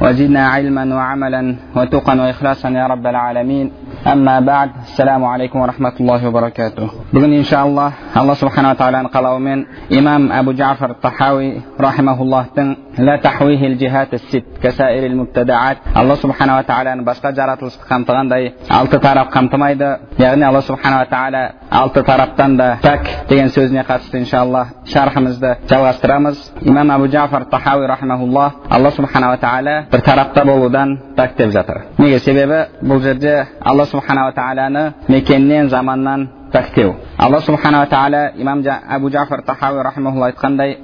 وزدنا علما وعملا وتقا وإخلاصا يا رب العالمين. أما بعد السلام عليكم ورحمة الله وبركاته. بغني إن شاء الله الله سبحانه وتعالى قال من إمام أبو جعفر الطحاوي رحمه الله تن لا تحويه الجهات الست كسائر المبتدعات. الله سبحانه وتعالى باشقا جارات قمتغان داي التطرف taraf يعني الله سبحانه وتعالى алты тараптан да пәк деген сөзіне қатысты иншалла шархымызды жалғастырамыз имам абу джафар тахауи рахмаулла алла субханала тағала бір тарапта болудан пәк деп жатыр неге себебі бұл жерде алла субханала тағаланы мекеннен заманнан пәктеу алла субханала тағала имам абу джафар тахауи рахмаулла айтқандай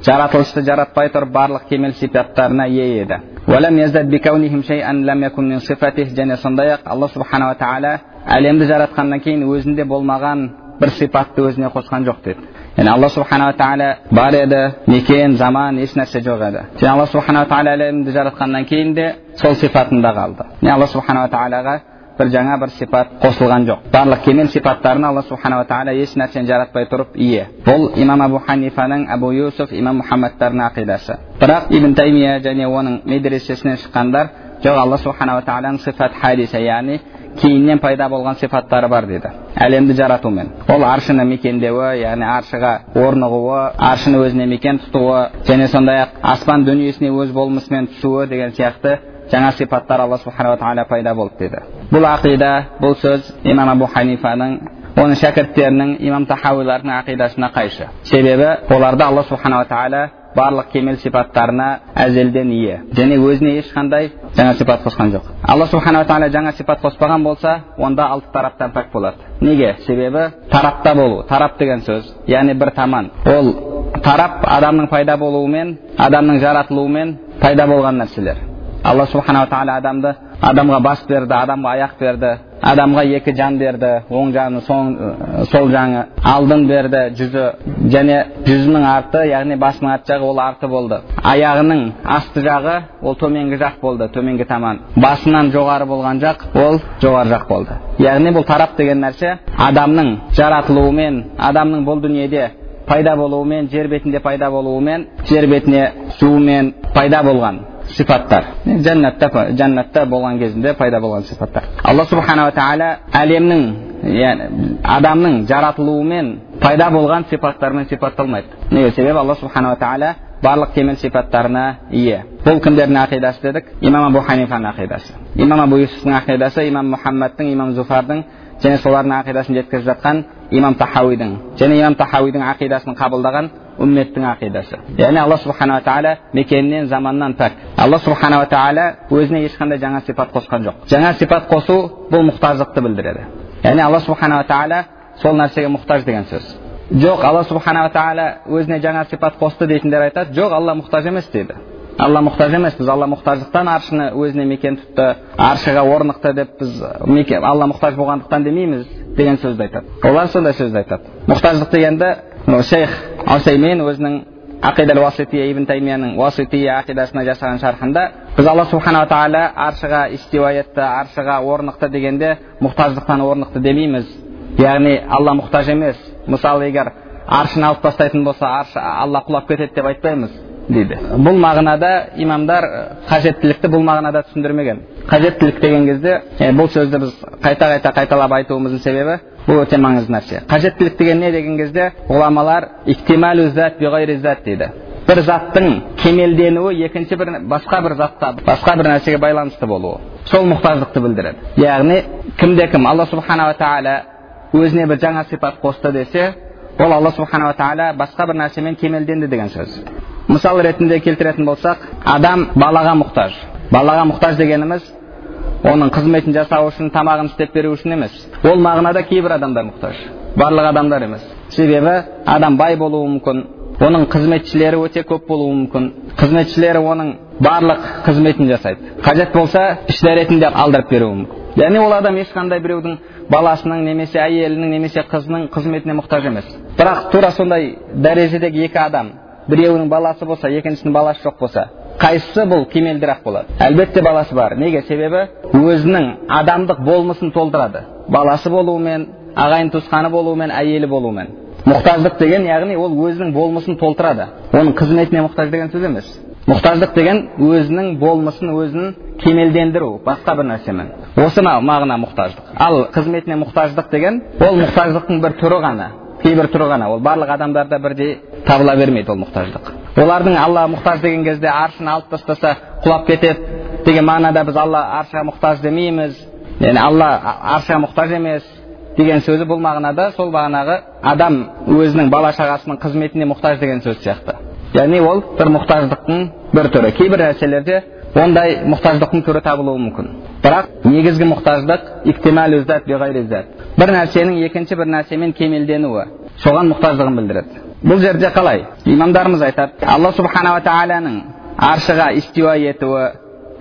жаратылысты жаратпай тұрып барлық кемел сипаттарына ие еді және сондай ақ алла субханала тағала әлемді жаратқаннан кейін өзінде болмаған бір сипатты өзіне қосқан жоқ деді. Яғни алла субханала тағала бар еді мекен заман ешнәрсе жоқ еді. Және алла субханала тағала әлемді жаратқаннан кейін де сол сипатында қалды. Яғни алла субханала тағалаға бір жаңа бір сипат қосылған жоқ. Барлық кемел сипаттарына алла субханала тағала еш нәрсені жаратпай тұрып ие. Бұл имам абу ханифаның абу юсуф имам мұхаммадтардың ақидасы. Бірақ ибн таймия және оның медресесінен шыққандар жоқ алла субханала тағаланың сифат хадиса яғни кейіннен пайда болған сипаттары бар деді әлемді жаратумен ол аршыны мекендеуі яғни аршыға орнығуы аршыны өзіне мекен тұтуы және сондай ақ аспан дүниесіне өз болмысымен түсуі деген сияқты жаңа сипаттар алла субханала тағала пайда болды деді бұл ақида бұл сөз имам абу ханифаның оның шәкірттерінің имам тахауилардың ақидасына қайшы себебі оларда алла субханала тағала барлық кемел сипаттарына әзелден ие. Және өзіне ешқандай жаңа сипат қосқан жоқ. Алла субханала тағала жаңа сипат қоспаған болса онда алты тараптан пәк болады. Неге? Себебі тарапта болу тарап деген сөз яғни бір таман. Ол тарап адамның пайда болуымен адамның жаратылуымен пайда болған нәрселер. Алла субханала тағала адамды адамға бас берді адамға аяқ берді адамға екі жан берді оң жаны сол жағы алдын берді жүзі және жүзінің арты яғни басының арт жағы ол арты болды аяғының асты жағы ол төменгі жақ болды төменгі таман басынан жоғары болған жақ ол жоғары жақ болды яғни бұл тарап деген нәрсе адамның жаратылуымен адамның бұл дүниеде пайда болуымен жер бетінде пайда болуымен жер бетіне түсуімен пайда болған сипаттар жәннатта жәннатта болған кезінде пайда болған сипаттар алла субханала тағала әлемнің яғни адамның жаратылуымен пайда болған сипаттармен сипатталмайды неге себебі алла субханала тағала барлық кемел сипаттарына ие бұл кімдердің ақидасы дедік имам абу ханифаның ақидасы имам абу юсуфтың ақидасы имам мұхаммадтың имам зуфардың және солардың ақидасын жеткізіп жатқан имам тахауидің және имам тахауидің ақидасын қабылдаған үмметтің ақидасы яғни алла субханала тағала мекеннен заманнан пәк алла субханала тағала өзіне ешқандай жаңа сипат қосқан жоқ жаңа сипат қосу бұл мұқтаждықты білдіреді яғни алла субханала тағала сол нәрсеге мұқтаж деген сөз жоқ алла субханала тағала өзіне жаңа сипат қосты дейтіндер айтады жоқ алла мұқтаж емес дейді алла мұқтаж емес біз алла мұқтаждықтан аршыны өзіне мекен тұтты аршыға орнықты деп біз алла мұқтаж болғандықтан демейміз деген сөзді айтады олар сондай сөзді айтады мұқтаждық дегенді шейх усаймен өзінің ақидал уасития ибн таймияның уасития ақидасына жасаған шархында біз алла субханала тағала аршыға истиуа етті аршыға орнықты дегенде мұқтаждықтан орнықты демейміз. Яғни алла мұқтаж емес. Мысалы егер аршыны алып тастайтын болса аршы алла құлап кетеді деп айтпаймыз дейді. Бұл мағынада имамдар қажеттілікті бұл мағынада түсіндірмеген. Қажеттілік деген кезде бұл сөзді біз қайта қайта қайталап айтуымыздың себебі бұл өте маңызды нәрсе қажеттілік деген не деген кезде ғұламалар дейді бір заттың кемелденуі екінші бір басқа бір затта басқа бір нәрсеге байланысты болуы сол мұқтаждықты білдіреді яғни кімде кім алла субханала тағала өзіне бір жаңа сипат қосты десе ол алла субханала тағала басқа бір нәрсемен кемелденді деген сөз мысал ретінде келтіретін болсақ адам балаға мұқтаж балаға мұқтаж дегеніміз оның қызметін жасау үшін тамағын істеп беру үшін емес. Ол мағынада кейбір адамдар мұқтаж барлық адамдар емес. Себебі адам бай болуы мүмкін оның қызметшілері өте көп болуы мүмкін. Қызметшілері оның барлық қызметін жасайды. Қажет болса іш дәретінде алдырып беруі мүмкін. Яғни ол адам ешқандай біреудің баласының немесе әйелінің немесе қызының қызметіне мұқтаж емес. Бірақ тура сондай дәрежедегі екі адам біреуінің баласы болса екіншісінің баласы жоқ болса қайсысы бұл кемелдірақ болады әлбетте баласы бар неге себебі өзінің адамдық болмысын толтырады баласы болуымен ағайын туысқаны болуымен әйелі болуымен мұқтаждық деген яғни ол өзінің болмысын толтырады оның қызметіне мұқтаж деген сөз емес мұқтаждық деген өзінің болмысын өзін кемелдендіру басқа бір нәрсемен осы мағына мұқтаждық ал қызметіне мұқтаждық деген ол мұқтаждықтың бір түрі ғана кейбір түрі ғана ол барлық адамдарда бірдей табыла бермейді ол мұқтаждық. Олардың алла мұқтаж деген кезде аршын алып тастаса құлап кетеді деген мағынада біз алла аршыға мұқтаж демейміз. Яғни алла аршыға мұқтаж емес деген сөзі бұл мағынада сол бағанағы адам өзінің бала шағасының қызметіне мұқтаж деген сөз сияқты. Яғни ол бір мұқтаждықтың бір түрі. Кейбір нәрселерде ондай мұқтаждықтың түрі табылуы мүмкін. Бірақ негізгі мұқтаждық бір нәрсенің екінші бір нәрсемен кемелденуі соған мұқтаждығын білдіреді. Бұл жерде қалай? Имамдарымыз айтады алла субханала тағаланың аршыға истиуа етуі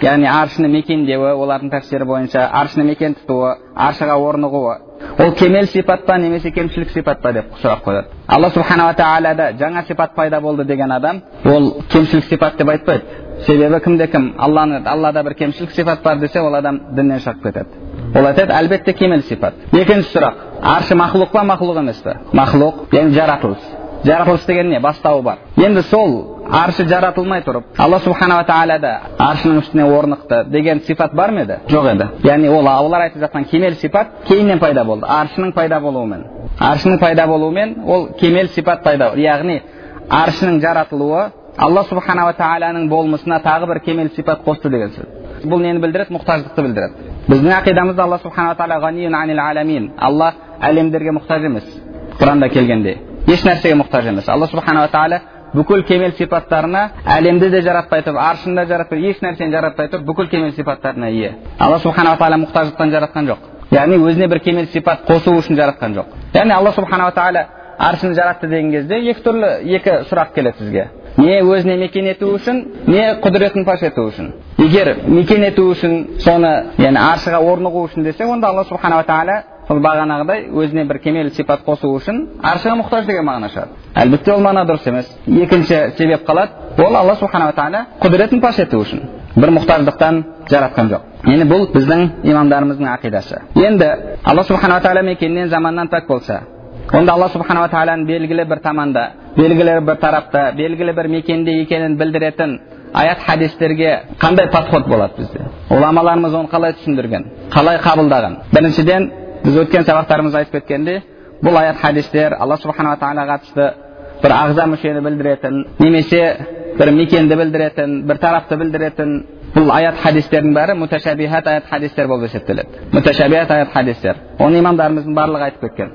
яғни аршыны мекендеуі олардың тәпсірі бойынша аршыны мекен тұтуы аршыға орнығуы ол кемел сипат па немесе кемшілік сипат па деп сұрақ қояды. Алла субханала тағалада жаңа сипат пайда болды деген адам ол кемшілік сипат деп айтпайды. Себебі кімде кім алланы аллада бір кемшілік сипат бар десе ол адам діннен шығып кетеді ол айтады әлбетте кемел сипат екінші сұрақ аршы мақлұқ па мақлұқ емес пе мақлұқ яғни жаратылыс жаратылыс деген не бастауы бар енді сол аршы жаратылмай тұрып алла субханала тағалада аршының үстіне орнықты деген сипат бар ма еді жоқ еді яғни ол олар айтып жатқан кемел сипат кейіннен пайда болды аршының пайда болуымен аршының пайда болуымен ол кемел сипат пайда яғни аршының жаратылуы алла субханала тағаланың болмысына тағы бір кемел сипат қосты деген сөз бұл нені білдіреді мұқтаждықты білдіреді біздің ақидамызда алла субханала тағала алла әлемдерге мұқтаж емес құранда келгенде еш нәрсеге мұқтаж емес алла субханала тағала бүкіл кемел сипаттарына әлемді де жаратпай тұрып аршын да жаратпай еш нәрсені жаратпай тұрып бүкіл кемел сипаттарына ие алла субханала тағала мұқтаждықтан жаратқан жоқ. Яғни өзіне бір кемел сипат қосу үшін жаратқан жоқ. Яғни алла субханала тағала аршын жаратты деген кезде екі түрлі екі сұрақ келеді сізге не өзіне мекен ету үшін не құдіретін паш ету үшін. Егер мекен ету үшін соны яғни аршыға орнығу үшін десе онда алла субханала тағала сол бағанағыдай өзіне бір кемел сипат қосу үшін аршыға мұқтаж деген мағына шығады. Әлбетте ол мағына дұрыс емес. Екінші себеп қалады ол алла субханала тағала құдіретін паш ету үшін. Бір мұқтаждықтан жаратқан жоқ. Енді бұл біздің имамдарымыздың ақидасы. Енді алла субханала тағала мекеннен заманнан пәк болса онда алла субханала тағаланың белгілі бір таманда белгілі бір тарапта белгілі бір мекенде екенін білдіретін аят хадистерге қандай подход болады бізде? Ғұламаларымыз оны қалай түсіндірген қалай қабылдаған? Біріншіден біз өткен сабақтарымызда айтып кеткендей бұл аят хадистер алла субханала тағалаға қатысты бір ағза мүшені білдіретін немесе бір мекенді білдіретін бір тарапты білдіретін бұл аят хадистердің бәрі муташабихат аят хадистер болып есептеледі. Муташабихат аят хадистер. Оны имамдарымыздың барлығы айтып кеткен.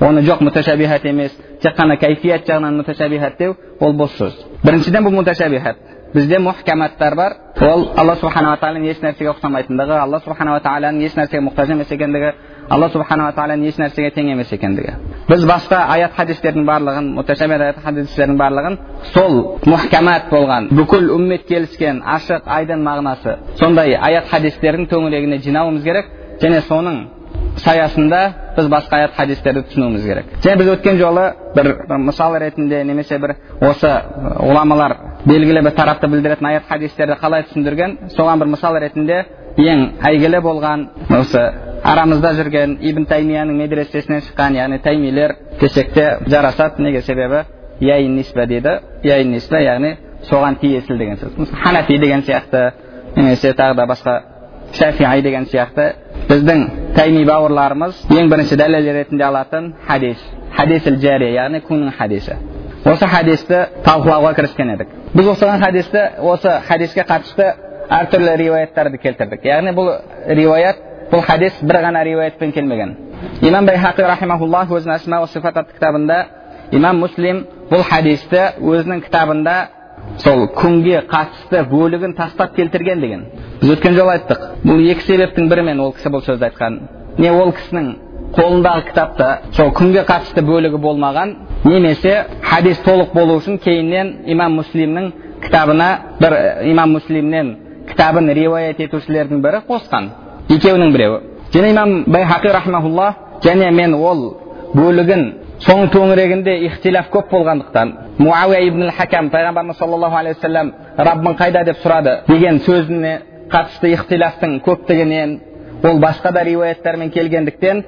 Оны жоқ муташабихат емес тек қана кайфият жағынан муташабихат деу ол бос сөз біріншіден бұл муташабихат бізде мұхкаматтар бар ол алла субханала тағаланың еш нәрсеге ұқсамайтындығы алла субханала тағаланың еш нәрсеге мұқтаж емес екендігі алла субханала тағаланың еш нәрсеге тең емес екендігі біз басқа аят хадистердің барлығын муташабихат аят хадистердің барлығын сол мұхкамат болған бүкіл уммет келіскен ашық айдын мағынасы сондай аят хадистердің төңірегіне жинауымыз керек және соның саясында біз басқа аят хадистерді түсінуіміз керек және біз өткен жолы бір, мысал ретінде немесе бір осы ғұламалар белгілі бір тарапты білдіретін аят хадистерді қалай түсіндірген соған бір мысал ретінде ең әйгілі болған осы арамызда жүрген ибн таймияның медресесінен шыққан яғни таймилер десек те жарасады неге себебі яйн ниспа дейді яйн ниспа яғни соған тиесілі деген сөз ханафи деген сияқты немесе тағы да басқа шафиғи деген сияқты біздің тайми бауырларымыз ең бірінші дәлел ретінде алатын хадис. Хадисіл жәри яғни күннің хадисі осы хадисті талқылауға кіріскен едік. Біз оқыған хадисті осы хадиске қатысты әртүрлі риуаяттарды келтірдік. Яғни бұл риуаят бұл хадис бір ғана риуаятпен келмеген. Имам байхақи рахимахуллах өзінің кітабында имам муслим бұл хадисті өзінің кітабында сол күнге қатысты бөлігін тастап келтірген деген. Біз өткен жолы айттық. Бұл екі себептің бірімен ол кісі бұл сөзді айтқан. Не ол кісінің қолындағы кітапта сол күнге қатысты бөлігі болмаған немесе хадис толық болу үшін кейіннен имам муслимнің кітабына бір имам муслимнен кітабын риуаят етушілердің бірі қосқан. Екеуінің біреуі. Және имам байхақи және мен ол бөлігін соның төңірегінде ихтилаф көп болғандықтан муауия ибн хакам пайғамбарымыз саллаллаху алейхи уассалам раббың қайда деп сұрады деген сөзіне қатысты ихтилафтың көптігінен ол басқа да риуаяттармен келгендіктен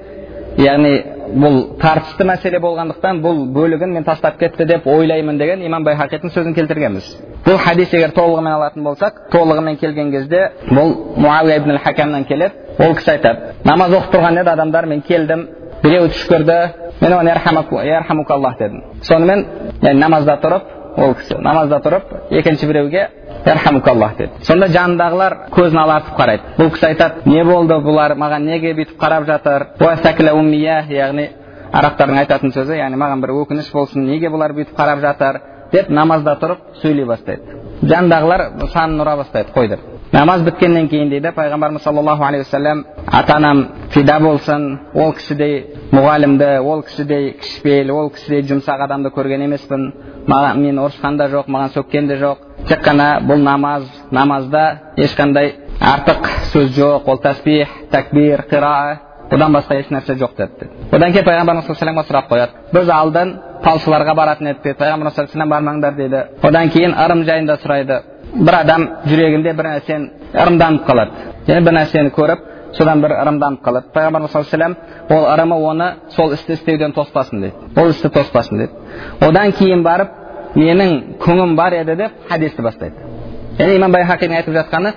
яғни бұл тартысты мәселе болғандықтан бұл бөлігін мен тастап кетті деп ойлаймын деген имам байхақидің сөзін келтіргенбіз бұл хадис егер толығымен алатын болсақ толығымен келген кезде бұл муауия ибн хакамнан келеді ол кісі айтады намаз оқып тұрған еді адамдар мен келдім біреу түс көрді мен оған аллах дедім сонымен яғни намазда тұрып ол кісі намазда тұрып екінші біреуге аллах деді сонда жанындағылар көзін алартып қарайды бұл кісі айтады не болды бұлар маған неге бүйтіп қарап жатыр яғни арабтардың айтатын сөзі яғни маған бір өкініш болсын неге бұлар бүйтіп қарап жатыр деп намазда тұрып сөйлей бастайды жанындағылар санын ұра бастайды қой деп намаз біткеннен кейін дейді пайғамбарымыз саллаллаху алейхи уассалам ата анам фида болсын ол кісідей мұғалімді ол кісідей кішіпейіл ол кісідей жұмсақ адамды көрген емеспін маған мен ұрысқан да жоқ маған сөккен де жоқ тек қана бұл намаз намазда ешқандай артық сөз жоқ ол тәсбих тәкбир қиraa бұдан басқа еш нәрсе жоқ деді одан кейін пайғамбарымыз саллаллаху алейхи сұрақ қояды біз алдан талшыларға баратын едік дейді пайғамбарымыз саллаллаху бармаңдар дейді одан кейін ырым жайында сұрайды бір адам жүрегінде бір нәрсені ырымданып қалады яғни бір нәрсені көріп содан бір ырымданып қалады пайғамбарымыз саллаллаху алейхи ол ырымы оны сол істі істеуден тоспасын дейді ол істі тоспасын дейді одан кейін барып менің күңім бар еді деп хадисті бастайды яғни имам байхақидің айтып жатқаны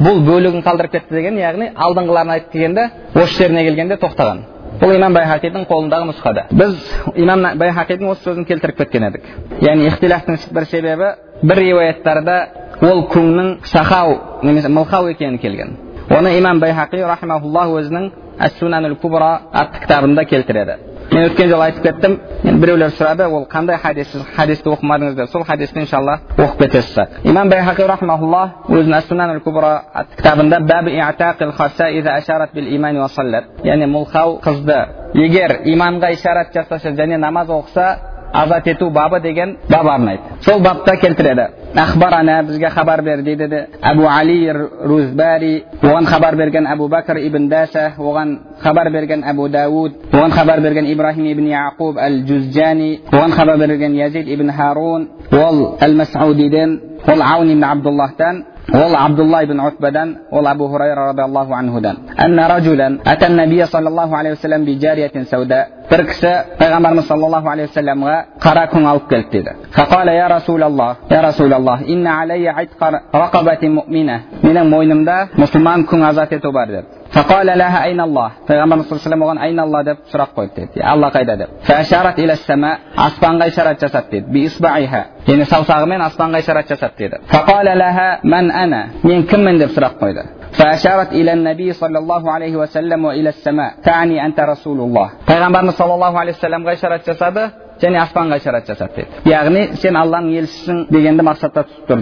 бұл бөлігін қалдырып кетті деген яғни алдыңғыларын айтып келгенде осы жеріне келгенде тоқтаған бұл имам байхақидің қолындағы нұсқада біз имам байхақидің осы сөзін келтіріп кеткен едік яғни ихтилафтың бір себебі бір риуаяттарда ол күңнің сахау немесе мылқау екені келген оны имам байхақи рахимауллах өзінің әс кубра атты кітабында келтіреді мен өткен жолы айтып кеттім біреулер сұрады ол қандай хадис сіз хадисті оқымадыңыз деп сол хадисті иншалла оқып кетесіз имам байхақи рахмаулла өзінің кубра атты кітабында яғни мұлхау қызды егер иманға ишарат жасаса және намаз оқыса азат ету бабы деген бап арнайды сол бапта келтіреді ахбарана бізге хабар бер дейді де әбу али рузбари оған хабар берген әбу бәкір ибн даса оған хабар берген әбу дауд оған хабар берген ибрахим ибн яқуб әл джузжани оған хабар берген язид ибн харун ол әл масудиден ол аун ибн абдуллахтан ол абдулла ибн утбадан ол абу хурайра радиаллаху анхудан анна раджулан ата набия саллаллаху алейхи вассалам би жарияtin сауда бір кісі пайғамбарымыз саллаллаху алейхи вассаламға қара күң алып келді деді фақала я расулаллах я расулаллах инна алейя рақабати мумина менің мойнымда мұсылман күң азат ету бар деді فقال لها أين الله пайғамбарымыз саллаллаху алейhi оған أين الله деп сұрақ қойды деді алла қайда деп فأشارت إلى السماء аспанға ишарат жасады деді بإصبعها яғни саусағымен аспанға ишарат жасады деді فقال لها من أنا мен кіммін деп сұрақ қойды فأشارت إلى النبي صلى الله عليه وسلم وإلى السماء تعني أنت رسول الله пайғамбарымыз саллаллаху алейхи вассаламға ишарат жасады және аспанға ишарат жасады деді яғни сен алланың елшісің дегенді мақсатта тұтып тұр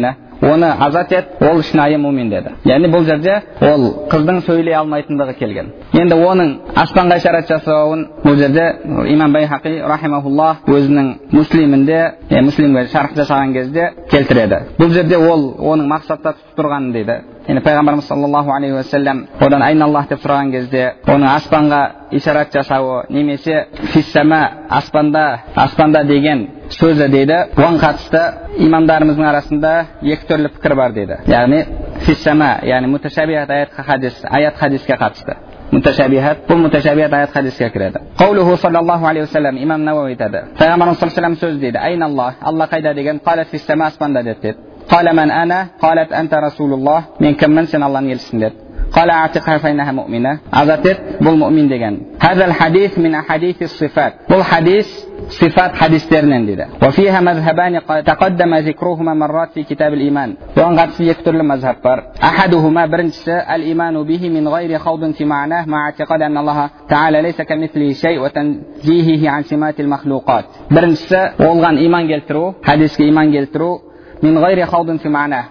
деді оны азат ет ол шынайы мумин деді яғни бұл жерде ол қыздың сөйлей алмайтындығы келген енді оның аспанға ишарат жасауын бұл жерде имам байхақи рахимахуллах өзінің муслимінде е, муслимге шарх жасаған кезде келтіреді бұл жерде ол оның мақсатта тұтып тұрғанын дейді яғни пайғамбарымыз саллаллаху алейхи уассалам одан айналлах деп сұраған кезде оның аспанға ишарат жасауы немесе фиссама аспанда аспанда деген сөзі дейді оған қатысты имамдарымыздың арасында екі түрлі пікір бар дейді яғни фиссама яғни муташабихат аят хадис аят хадиске қатысты муташабихат бұл муташабихат аят хадиске кіреді қаулуху саллаллаху алейхи уассалам имам науауи айтады пайғамбарымыз саллаллаху сөз дейді айналлах алла қайда деген қалат фиссама аспанда деді деді قال من أنا؟ قالت أنت رسول الله. من كم من سن الله نيلسن دد قال أعتقها فإنها مؤمنة. أزتت بل مؤمن دجن هذا الحديث من أحاديث الصفات. بل حديث صفات حديث ترنن دي وفيها مذهبان قد تقدم ذكرهما مرات في كتاب الإيمان. وأن قد يكتر لمذهب بر أحدهما برنس الإيمان به من غير خوض في معناه مع اعتقاد أن الله تعالى ليس كمثله شيء وتنزيهه عن سمات المخلوقات. برنس وألغان إيمان جلترو حديث إيمان جلترو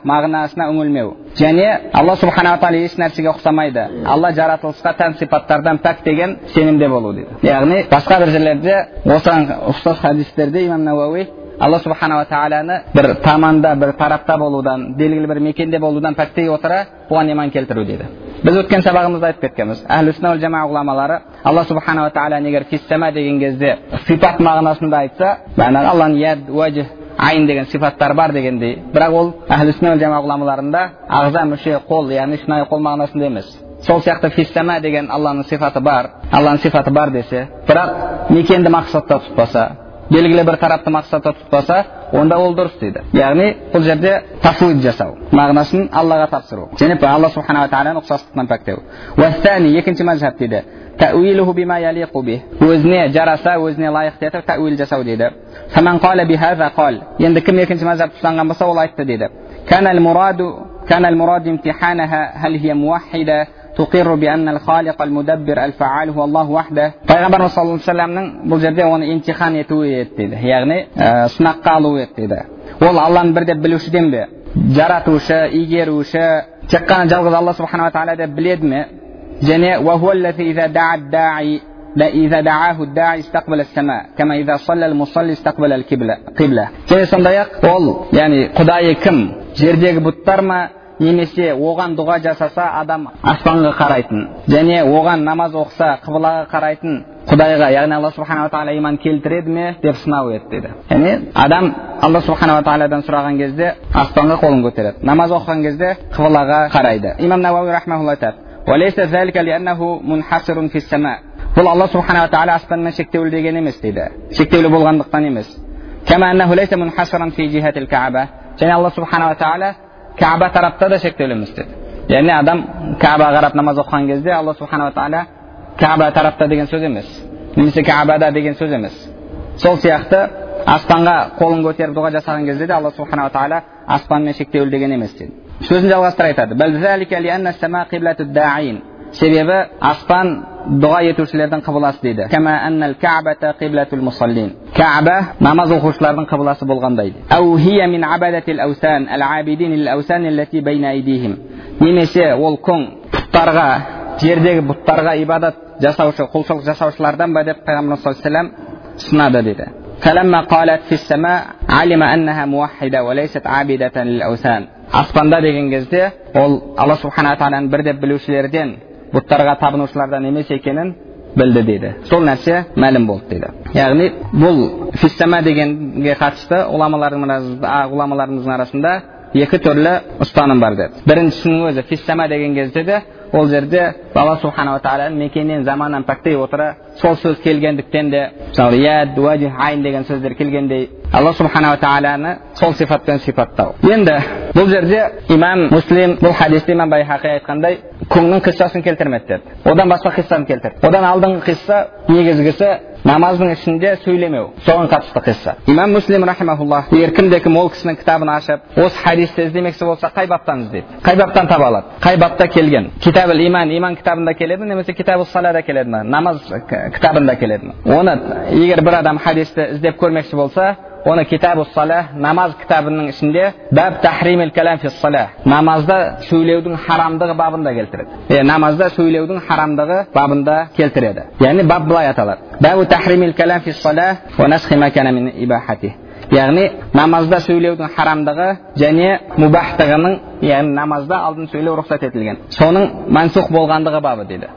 ma'nasына үңілмеу және алла субханала тағала еш нәрсеге ұқсамайды алла жаратылысқа тән сипаттардан пәк деген сенімде болу дейді яғни басқа бір жерлерде осыған ұқсас хадистерде имам науауи алла субханала тағаланы бір таманда бір тарапта болудан белгілі бір мекенде болудан пәктей отыра бұған иман келтіру дейді біз өткен сабағымызда айтып кеткенбіз әхлі жама ғұламалары алла субханала тағала егер фиссама деген кезде сипат мағынасында айтса алланың яд уәжі айн деген сипаттар бар дегендей бірақ ол әхлі сүнна жама ғұламаларында ағза мүше қол яғни шынайы қол мағынасында емес сол сияқты фиссама деген алланың сипаты бар алланың сипаты бар десе бірақ мекенді мақсатта тұтпаса белгілі бір тарапты мақсатта тұтпаса онда ол дұрыс дейді яғни бұл жерде тафуид жасау мағынасын аллаға тапсыру және алла субханала тағаланы ұқсастықтан пәктеу екінші мазхаб дейді өзіне жараса өзіне лайықты етіп тәуил жасау дейді енді кім екінші мазхабты ұстанған болса ол айтты дейді كان المراد امتحانها هل هي موحدة تقر بأن الخالق المدبر الفعال هو الله وحده пайғамбарымыз саллаллаху алейхи вассаламның бұл жерде оны имтихан етуі еді дейді яғни ә, сынаққа алуы еді дейді ол алланы бір деп білушіден бе жаратушы игеруші тек қана жалғыз алла субханала тағала деп біледі ме және إذا دعاه الداعي استقبل السماء كما إذا صلى المصلي استقبل القبلة قبلة және сондай ақ ол яғни құдайы кім жердегі бұттар ма немесе оған дұға жасаса адам аспанға қарайтын және оған намаз оқыса қыблаға қарайтын құдайға яғни алла субханала тағала иман келтіреді ме деп сынау еді дейді яғни адам алла субханала тағаладан сұраған кезде аспанға қолын көтереді. Намаз оқыған кезде қыблаға қарайды. Имам науауи айтады. Бұл алла субханала тағала аспанмен шектеулі деген емес дейді. Шектеулі болғандықтан емес. Және алла субханала тағала кәба тарапта да шектеулі емес деді яғни адам кәбаға қарап намаз оқыған кезде алла субханала тағала кәба тарапта деген сөз емес немесе кәбада деген сөз емес сол сияқты аспанға қолын көтеріп дұға жасаған кезде де алла субханала тағала аспанмен шектеулі деген емес деді сөзін жалғастыра айтады себебі аспан дұға етушілердің қыбыласы дейді кәба намаз оқушылардың қыбыласы болғандай немесе ол күн бұттарға жердегі бұттарға ибадат жасаушы құлшылық жасаушылардан ба деп пайғамбарымыз саллаллаху алейхи сынады дейді فلما قالت في السماء علم أنها موحدة وليست عابدة للأوثان аспанда деген кезде ол алла субхана тағаланы бір деп білушілерден бұттарға табынушылардан емес екенін білді дейді сол нәрсе мәлім болды дейді яғни бұл фиссама дегенге қатысты ғұламаларымыздың арасында екі түрлі ұстаным бар деді біріншісінің өзі фиссама деген кезде де ол жерде алла субханала тағаланың мекеннен заманнан пәктей отыра сол сөз келгендіктен де мысалы яд уәжи айн деген сөздер келгендей алла субханала тағаланы сол сипатпен сипаттау. Енді бұл жерде имам муслим бұл хадисте имам байхақи айтқандай күннің қиссасын келтірмеді деді. Одан басқа қиссаны келтірді. Одан алдыңғы қисса негізгісі намаздың ішінде сөйлемеу соған қатысты қисса имам муслим рахимахуллах егер кімде кім ол кісінің кітабын ашып осы хадисті іздемекші болса қай баптан іздейді қай баптан таба алады қай бапта келген китаб иман иман кітабында келеді немесе китабу салада келеді ма намаз кітабында келеді ма оны егер бір адам хадисті іздеп көрмекші болса оны китабу сала намаз кітабының ішінде бәб тахримил калам фи сала намазда сөйлеудің харамдығы бабында келтіреді е намазда сөйлеудің харамдығы бабында келтіреді яғни бап былай аталады тахримил калам фи сала яғни намазда сөйлеудің харамдығы және мубахтығының яғни намазда алдын сөйлеу рұқсат етілген соның мансух болғандығы бабы дейді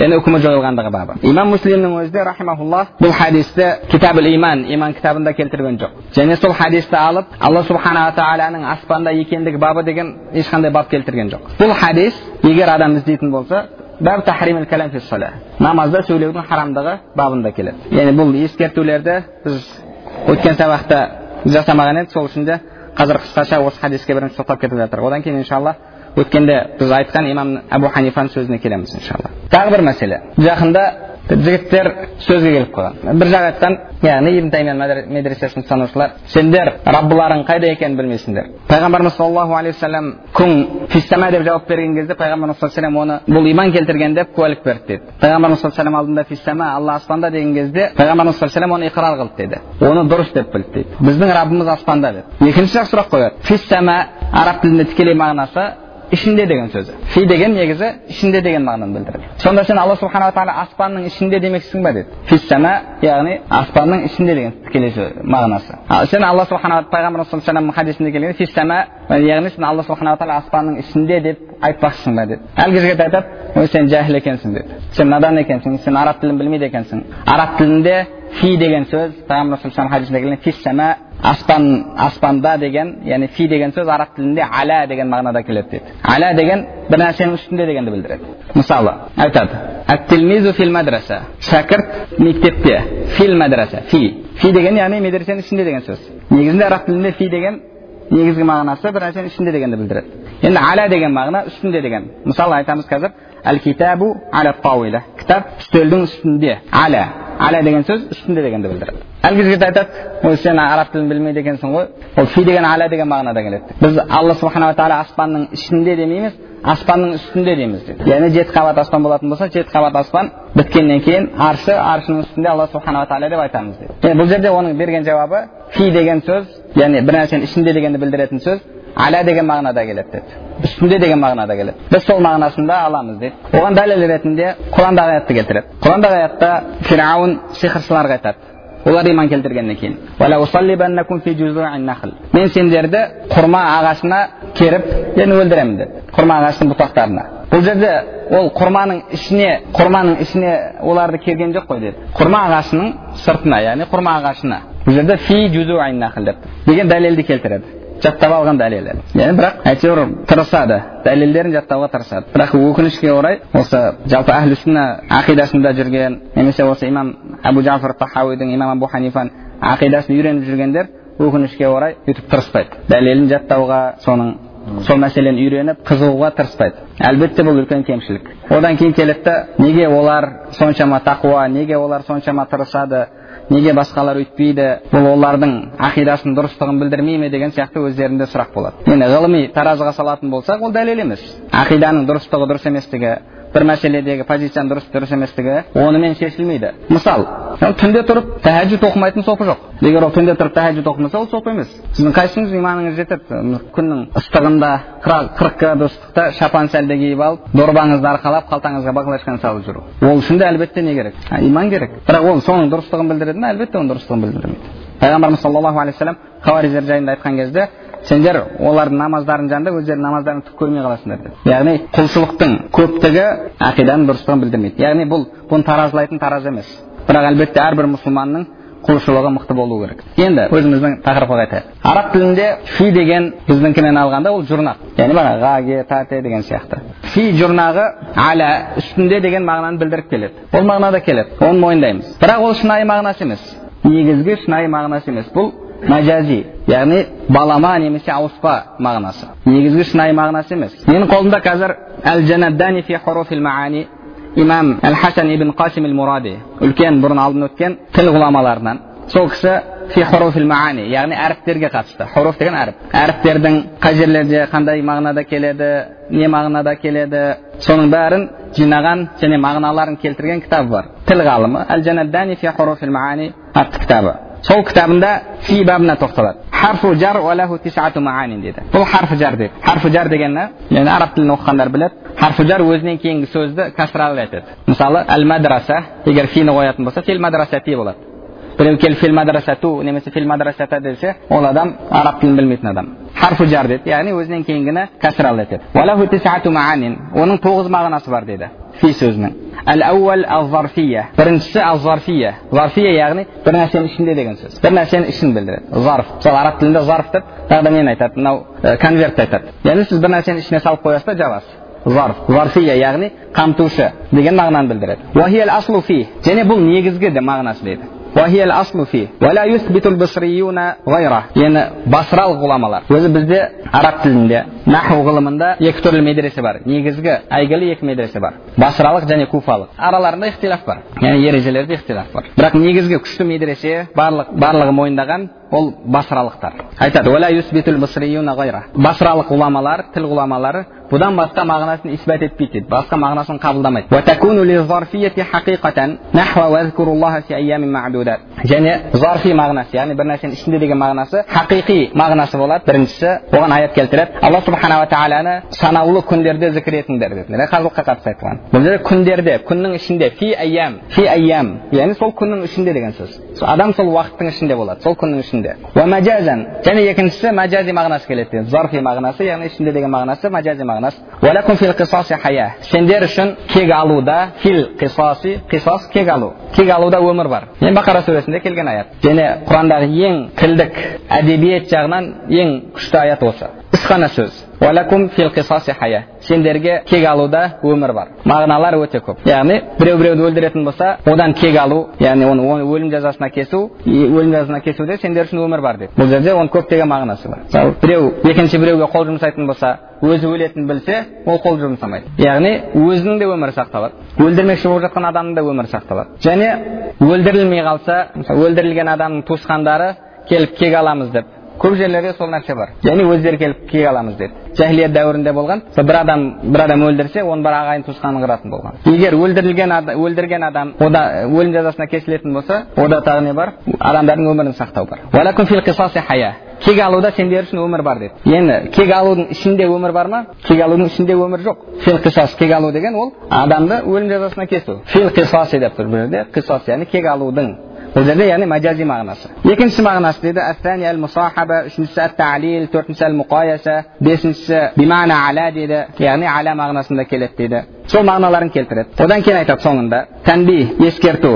яғни үкімі жойылғандығы бабы имам муслимнің өзі де рахимахулла бұл хадисті китабул иман иман кітабында келтірген жоқ және сол хадисті алып алла субханала тағаланың аспанда екендігі бабы деген ешқандай бап келтірген жоқ бұл хадис егер адам іздейтін болса намазда сөйлеудің харамдығы бабында келеді яғни бұл ескертулерді біз өткен сабақта жасамаған едік сол үшін де қазір қысқаша осы хадиске бірінші тоқтап кетіп жатыр одан кейін иншалла өткенде біз айтқан имам әбу ханифаның сөзіне келеміз иншалла тағы бір мәселе жақында жігіттер сөзге келіп қалған бір жақ айтқан яғни ибн таймия медресесін ұстанушылар сендер раббыларың қайда екенін білмейсіңдер пайғамбарымыз саллаллаху алейхи вассалам күн фиссама деп жауап берген кезде пайғамбарымыз саллаллаху оны бұл иман келтірген деп куәлік берді деді пайғамбарымыз саллаллаху алдында фиссама алла аспанда деген кезде пайғамбарымыз саллаллаху оны иқрар қылды деді оны дұрыс деп білді дейді біздің раббымыз аспанда деді екінші жақ сұрақ қояды фиссама араб тілінде тікелей мағынасы ішінде деген сөзі фи деген негізі ішінде деген мағынаны білдіреді сонда сен алла субханала тағала аспанның ішінде демексің ба деді фиссама яғни аспанның ішінде деген тікелей мағынасы ал сен алла субханала пайғамбарымыз саллаллаху хадисінде келген фиссама яғни сен алла субханала тағала аспанның ішінде деп айтпақшысың ба деді әлгі жігіт айтады ой сен жәһіл екенсің деді сен надан екенсің сен араб тілін білмейді екенсің араб тілінде фи деген сөз пайғамбар хадисінде келген фиссама аспан аспанда деген яғни фи деген сөз араб тілінде аля деген мағынада келеді дейді аля деген бір нәрсенің үстінде дегенді білдіреді мысалы айтады фил мадраса шәкірт мектепте фил мадраса фи фи деген яғни медресенің ішінде деген сөз негізінде араб тілінде фи деген негізгі мағынасы бір нәрсенің ішінде дегенді білдіреді енді аля деген мағына үстінде деген мысалы айтамыз қазір әл китабу аля кітап үстелдің үстінде аля аля деген сөз үстінде дегенді білдіреді әлгі жігіт айтады ой сен араб тілін білмейді екенсің ғой ол фи деген аля деген мағынада келеді біз алла субханала тағала аспанның ішінде демейміз аспанның үстінде дейміз дейді яғни жеті қабат аспан болатын болса жеті қабат аспан біткеннен кейін аршы аршының үстінде алла субханала тағала деп айтамыз дейді бұл жерде оның берген жауабы фи деген сөз яғни бір нәрсенің ішінде дегенді білдіретін сөз аля деген мағынада келеді деді үстінде деген мағынада келеді біз сол мағынасын да аламыз дейді оған дәлел ретінде құрандағы аятты келтіреді құрандағы аятта фирауын сиқыршыларға айтады олар иман келтіргеннен кейін мен сендерді құрма ағашына керіп енді өлтіремін деді құрма ағашының бұтақтарына бұл жерде ол құрманың ішіне құрманың ішіне оларды керген жоқ қой деді құрма ағашының сыртына яғни құрма ағашына бұл жерде фи деп деген дәлелді келтіреді жаттап алған дәлелі яғни бірақ әйтеуір тырысады дәлелдерін жаттауға тырысады бірақ өкінішке орай осы жалпы әхлі сүнна ақидасында жүрген немесе осы имам әбу жафар тахауидің имам абу ханифаның ақидасын үйреніп жүргендер өкінішке орай өйтіп тырыспайды дәлелін жаттауға соның сол мәселені үйреніп қызығуға тырыспайды әлбетте бұл үлкен кемшілік одан кейін келеді неге олар соншама тақуа неге олар соншама тырысады неге басқалар өйтпейді? Бұл олардың ақидасын дұрыстығын білдірмей ме деген сияқты өздерінде сұрақ болады. Енді ғылыми таразыға салатын болсақ ол дәлел емес. Ақиданың дұрыстығы дұрыс еместігі бір мәселедегі позицияның дұрыс дұрыс еместігі онымен шешілмейді мысал түнде тұрып тәхәжүд оқымайтын сопы жоқ егер ол түнде тұрып тәхәжүд оқымаса ол соп емес сіздің қайсыңыз иманыңыз жетеді күннің ыстығында қырық градустықта шапан сәлде киіп алып дорбаңызды арқалап қалтаңызға баклажканы салып жүру ол үшін де әлбетте не керек иман керек бірақ ол соның дұрыстығын білдіреді ме әлбетте оның дұрыстығын білдірмейді пайғамбарымыз саллаллаху алейхи вассалам жайында айтқан кезде сендер олардың намаздарының жанында өздерінің намаздарың түк көрмей қаласыңдар деді яғни құлшылықтың көптігі ақиданың дұрыстығын білдірмейді. Яғни бұл бұны таразылайтын тараз емес. Бірақ әлбетте әрбір мұсылманның құлшылығы мықты болу керек. Енді өзіміздің тақырыпқа қайтайық. Араб тілінде фи деген біздіңкінен алғанда ол жұрнақ. Яғни бағана ғаге тате деген сияқты. Фи жұрнағы аля үстінде деген мағынаны білдіріп келеді. Ол мағынада келеді. Оны мойындаймыз. Бірақ ол шынайы мағынасы емес. Негізгі шынайы мағынасы емес. Бұл мәжази яғни балама немесе ауыспа мағынасы негізгі шынайы мағынасы емес менің қолымда қазір әл жанаддани фи хуруфил маани имам әл хасан ибн қасим әл муради үлкен бұрын алдын өткен тіл ғұламаларынан сол кісі фи хуруфил маани яғни әріптерге қатысты хуруф деген әріп әріптердің қай жерлерде қандай мағынада келеді не мағынада келеді соның бәрін жинаған және мағыналарын келтірген кітабы бар тіл ғалымы әл жанаддани фи хуруфил маани атты кітабы сол кітабында фи бабына тоқталады харфу жар дейді бұл харфу жар дейді харфу жар дегені яғни араб тілін оқығандар біледі харфу жар өзінен кейінгі сөзді касралы айтады мысалы әл мадраса егер фині қоятын болса фил мадрасати болады біреу келіп фил мадрасату немесе фил мадрасата десе ол адам араб тілін білмейтін адам харфу жар деді яғни өзінен кейінгіні кәсіралы етеді оның тоғыз мағынасы бар дейді фи сөзінің әл әуәл ал зарфия біріншісі ал зарфия зарфия яғни бір нәрсенің ішінде деген сөз бір нәрсенің ішін білдіреді зарф мысалы араб тілінде зарф деп тағы да нені айтады мынау конвертті айтады яғни сіз бір нәрсені ішіне салып қоясыз да жабасыз зарф зарфия яғни қамтушы деген мағынаны білдіреді және бұл негізгі де мағынасы дейді وهي الأصل فيه ولا يثبت البصريون غيره يعني басралық ғұламалар өзі бізде араб тілінде наху ғылымында екі түрлі медресе бар негізгі әйгілі екі медресе бар басралық және куфалық араларында ихтилаф бар яғни ережелерде ихтилаф бар бірақ негізгі күшті медресе барлық барлығы мойындаған ол басралықтар айтады басралық ғұламалар тіл ғұламалары бұдан басқа мағынасын исбат етпейді дейді басқа мағынасын қабылдамайды. Және зарфи мағынасы яғни бір нәрсенің ішінде деген мағынасы хақиқи мағынасы болады. Біріншісі оған аят келтіреді алла субханала тағаланы санаулы күндерде зікір етіңдер деді халыққа қатысты айтылған. Бұл жерде күндерде күннің ішінде фи аям фи аям яғни сол күннің ішінде деген сөз. Адам сол уақыттың ішінде болады сол күннің ішінде. Мәжазан және екіншісі мәжази мағынасы келеді зарфи мағынасы яғни ішінде деген мағынасы мәжази мағынасы сендер үшін кек алуда фил қисаси қисас кек алу кек алуда өмір бар енді бақара сүресінде келген аят және құрандағы ең тілдік әдебиет жағынан ең күшті аят осы үш қана сөз сендерге кек алуда өмір бар. Мағыналар өте көп. Яғни біреу біреуді өлтіретін болса одан кек алу яғни оны, оны өлім жазасына кесу өлім жазасына кесуде сендер үшін өмір бар деп. Бұл жерде оның көптеген мағынасы бар. Мысалы біреу екінші біреуге қол жұмсайтын болса өзі өлетінін білсе ол қол жұмсамайды. Яғни өзінің де өмірі сақталады. Өлтірмекші болып жатқан адамның да өмірі сақталады. Және өлтірілмей қалса өлтірілген адамның туысқандары келіп кек аламыз деп көп жерлерде сол нәрсе бар және өздері келіп кек аламыз деді жахилият дәуірінде болған бір адам бір адам өлтірсе оның бір ағайын туысқанын қыратын болған егер өлтірілген өлтірген адам ода өлім жазасына кесілетін болса ода тағы не бар адамдардың өмірін сақтау бар кек алуда сендер үшін өмір бар деді енді кек алудың ішінде өмір бар ма кек алудың ішінде өмір жоқ фил қисас кек алу деген ол адамды өлім жазасына кесу фил қисаси деп тұр бұл жерде қисас яғни кек алудың бұл жерде яғни мәжази мағынасы екінші мағынасы дейді әттәни әл мұсахаба үшіншісі әт тәлил төртіншісі әл мұқаяса бесіншісі бимана ала дейді яғни ала мағынасында келеді дейді сол мағыналарын келтіреді одан кейін айтады соңында тәнби ескерту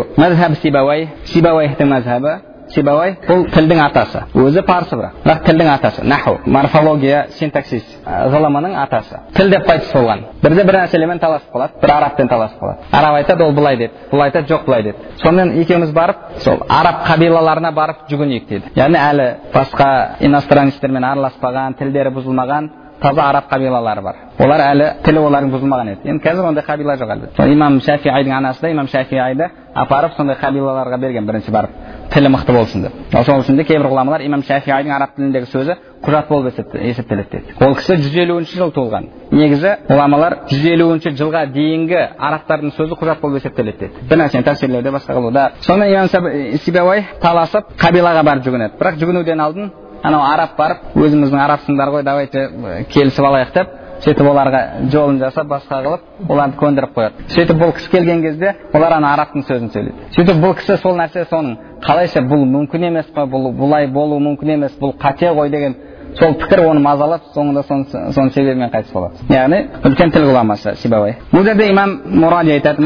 сибауай бұл тілдің атасы өзі парсы бірақ бірақ тілдің атасы наху морфология синтаксис ғылымының атасы тіл деп қайтыс болған бірде бір нәрселермен таласып қалады бір арабпен таласып қалады араб айтады ол былай деді бұл айтады жоқ былай деді сонымен екеуміз барып сол араб қабилаларына барып жүгінейік дейді яғни әлі басқа иностранецтермен араласпаған тілдері бұзылмаған таза араб қабилалары бар олар әлі тілі олардың бұзылмаған еді енді қазір ондай қабила жоқ әлбетте имам шафиайдың анасы да имам шафиайды апарып сондай қабилаларға берген бірінші барып тілі мықты болсын деп. Сол үшін де кейбір ғұламалар имам шафиайдың араб тіліндегі сөзі құжат болып есептеледі деді ол кісі жүз елуінші жыл туылған негізі ғұламалар жүз елуінші жылға дейінгі арабтардың сөзі құжат болып есептеледі деді бір нәрсені басқа қылуда. Сонымен имам сибауай таласып қабилаға барып жүгінеді. Бірақ жүгінуден алдын анау араб барып өзіміздің арабсыңдар ғой давайте келісіп алайық деп сөйтіп оларға жолын жасап басқа қылып оларды көндіріп қояды. Сөйтіп бұл кісі келген кезде олар ана арабтың сөзін сөйлейді. Сөйтіп бұл кісі сол нәрсе соның қалайша бұл мүмкін емес қой бұл бұлай болуы мүмкін емес? Бұл қате ғой деген сол пікір оны мазалап соңында соның себебімен қайтыс болады. Яғни үлкен тіл ғұламасы сибауай бұл жерде имам муради айтады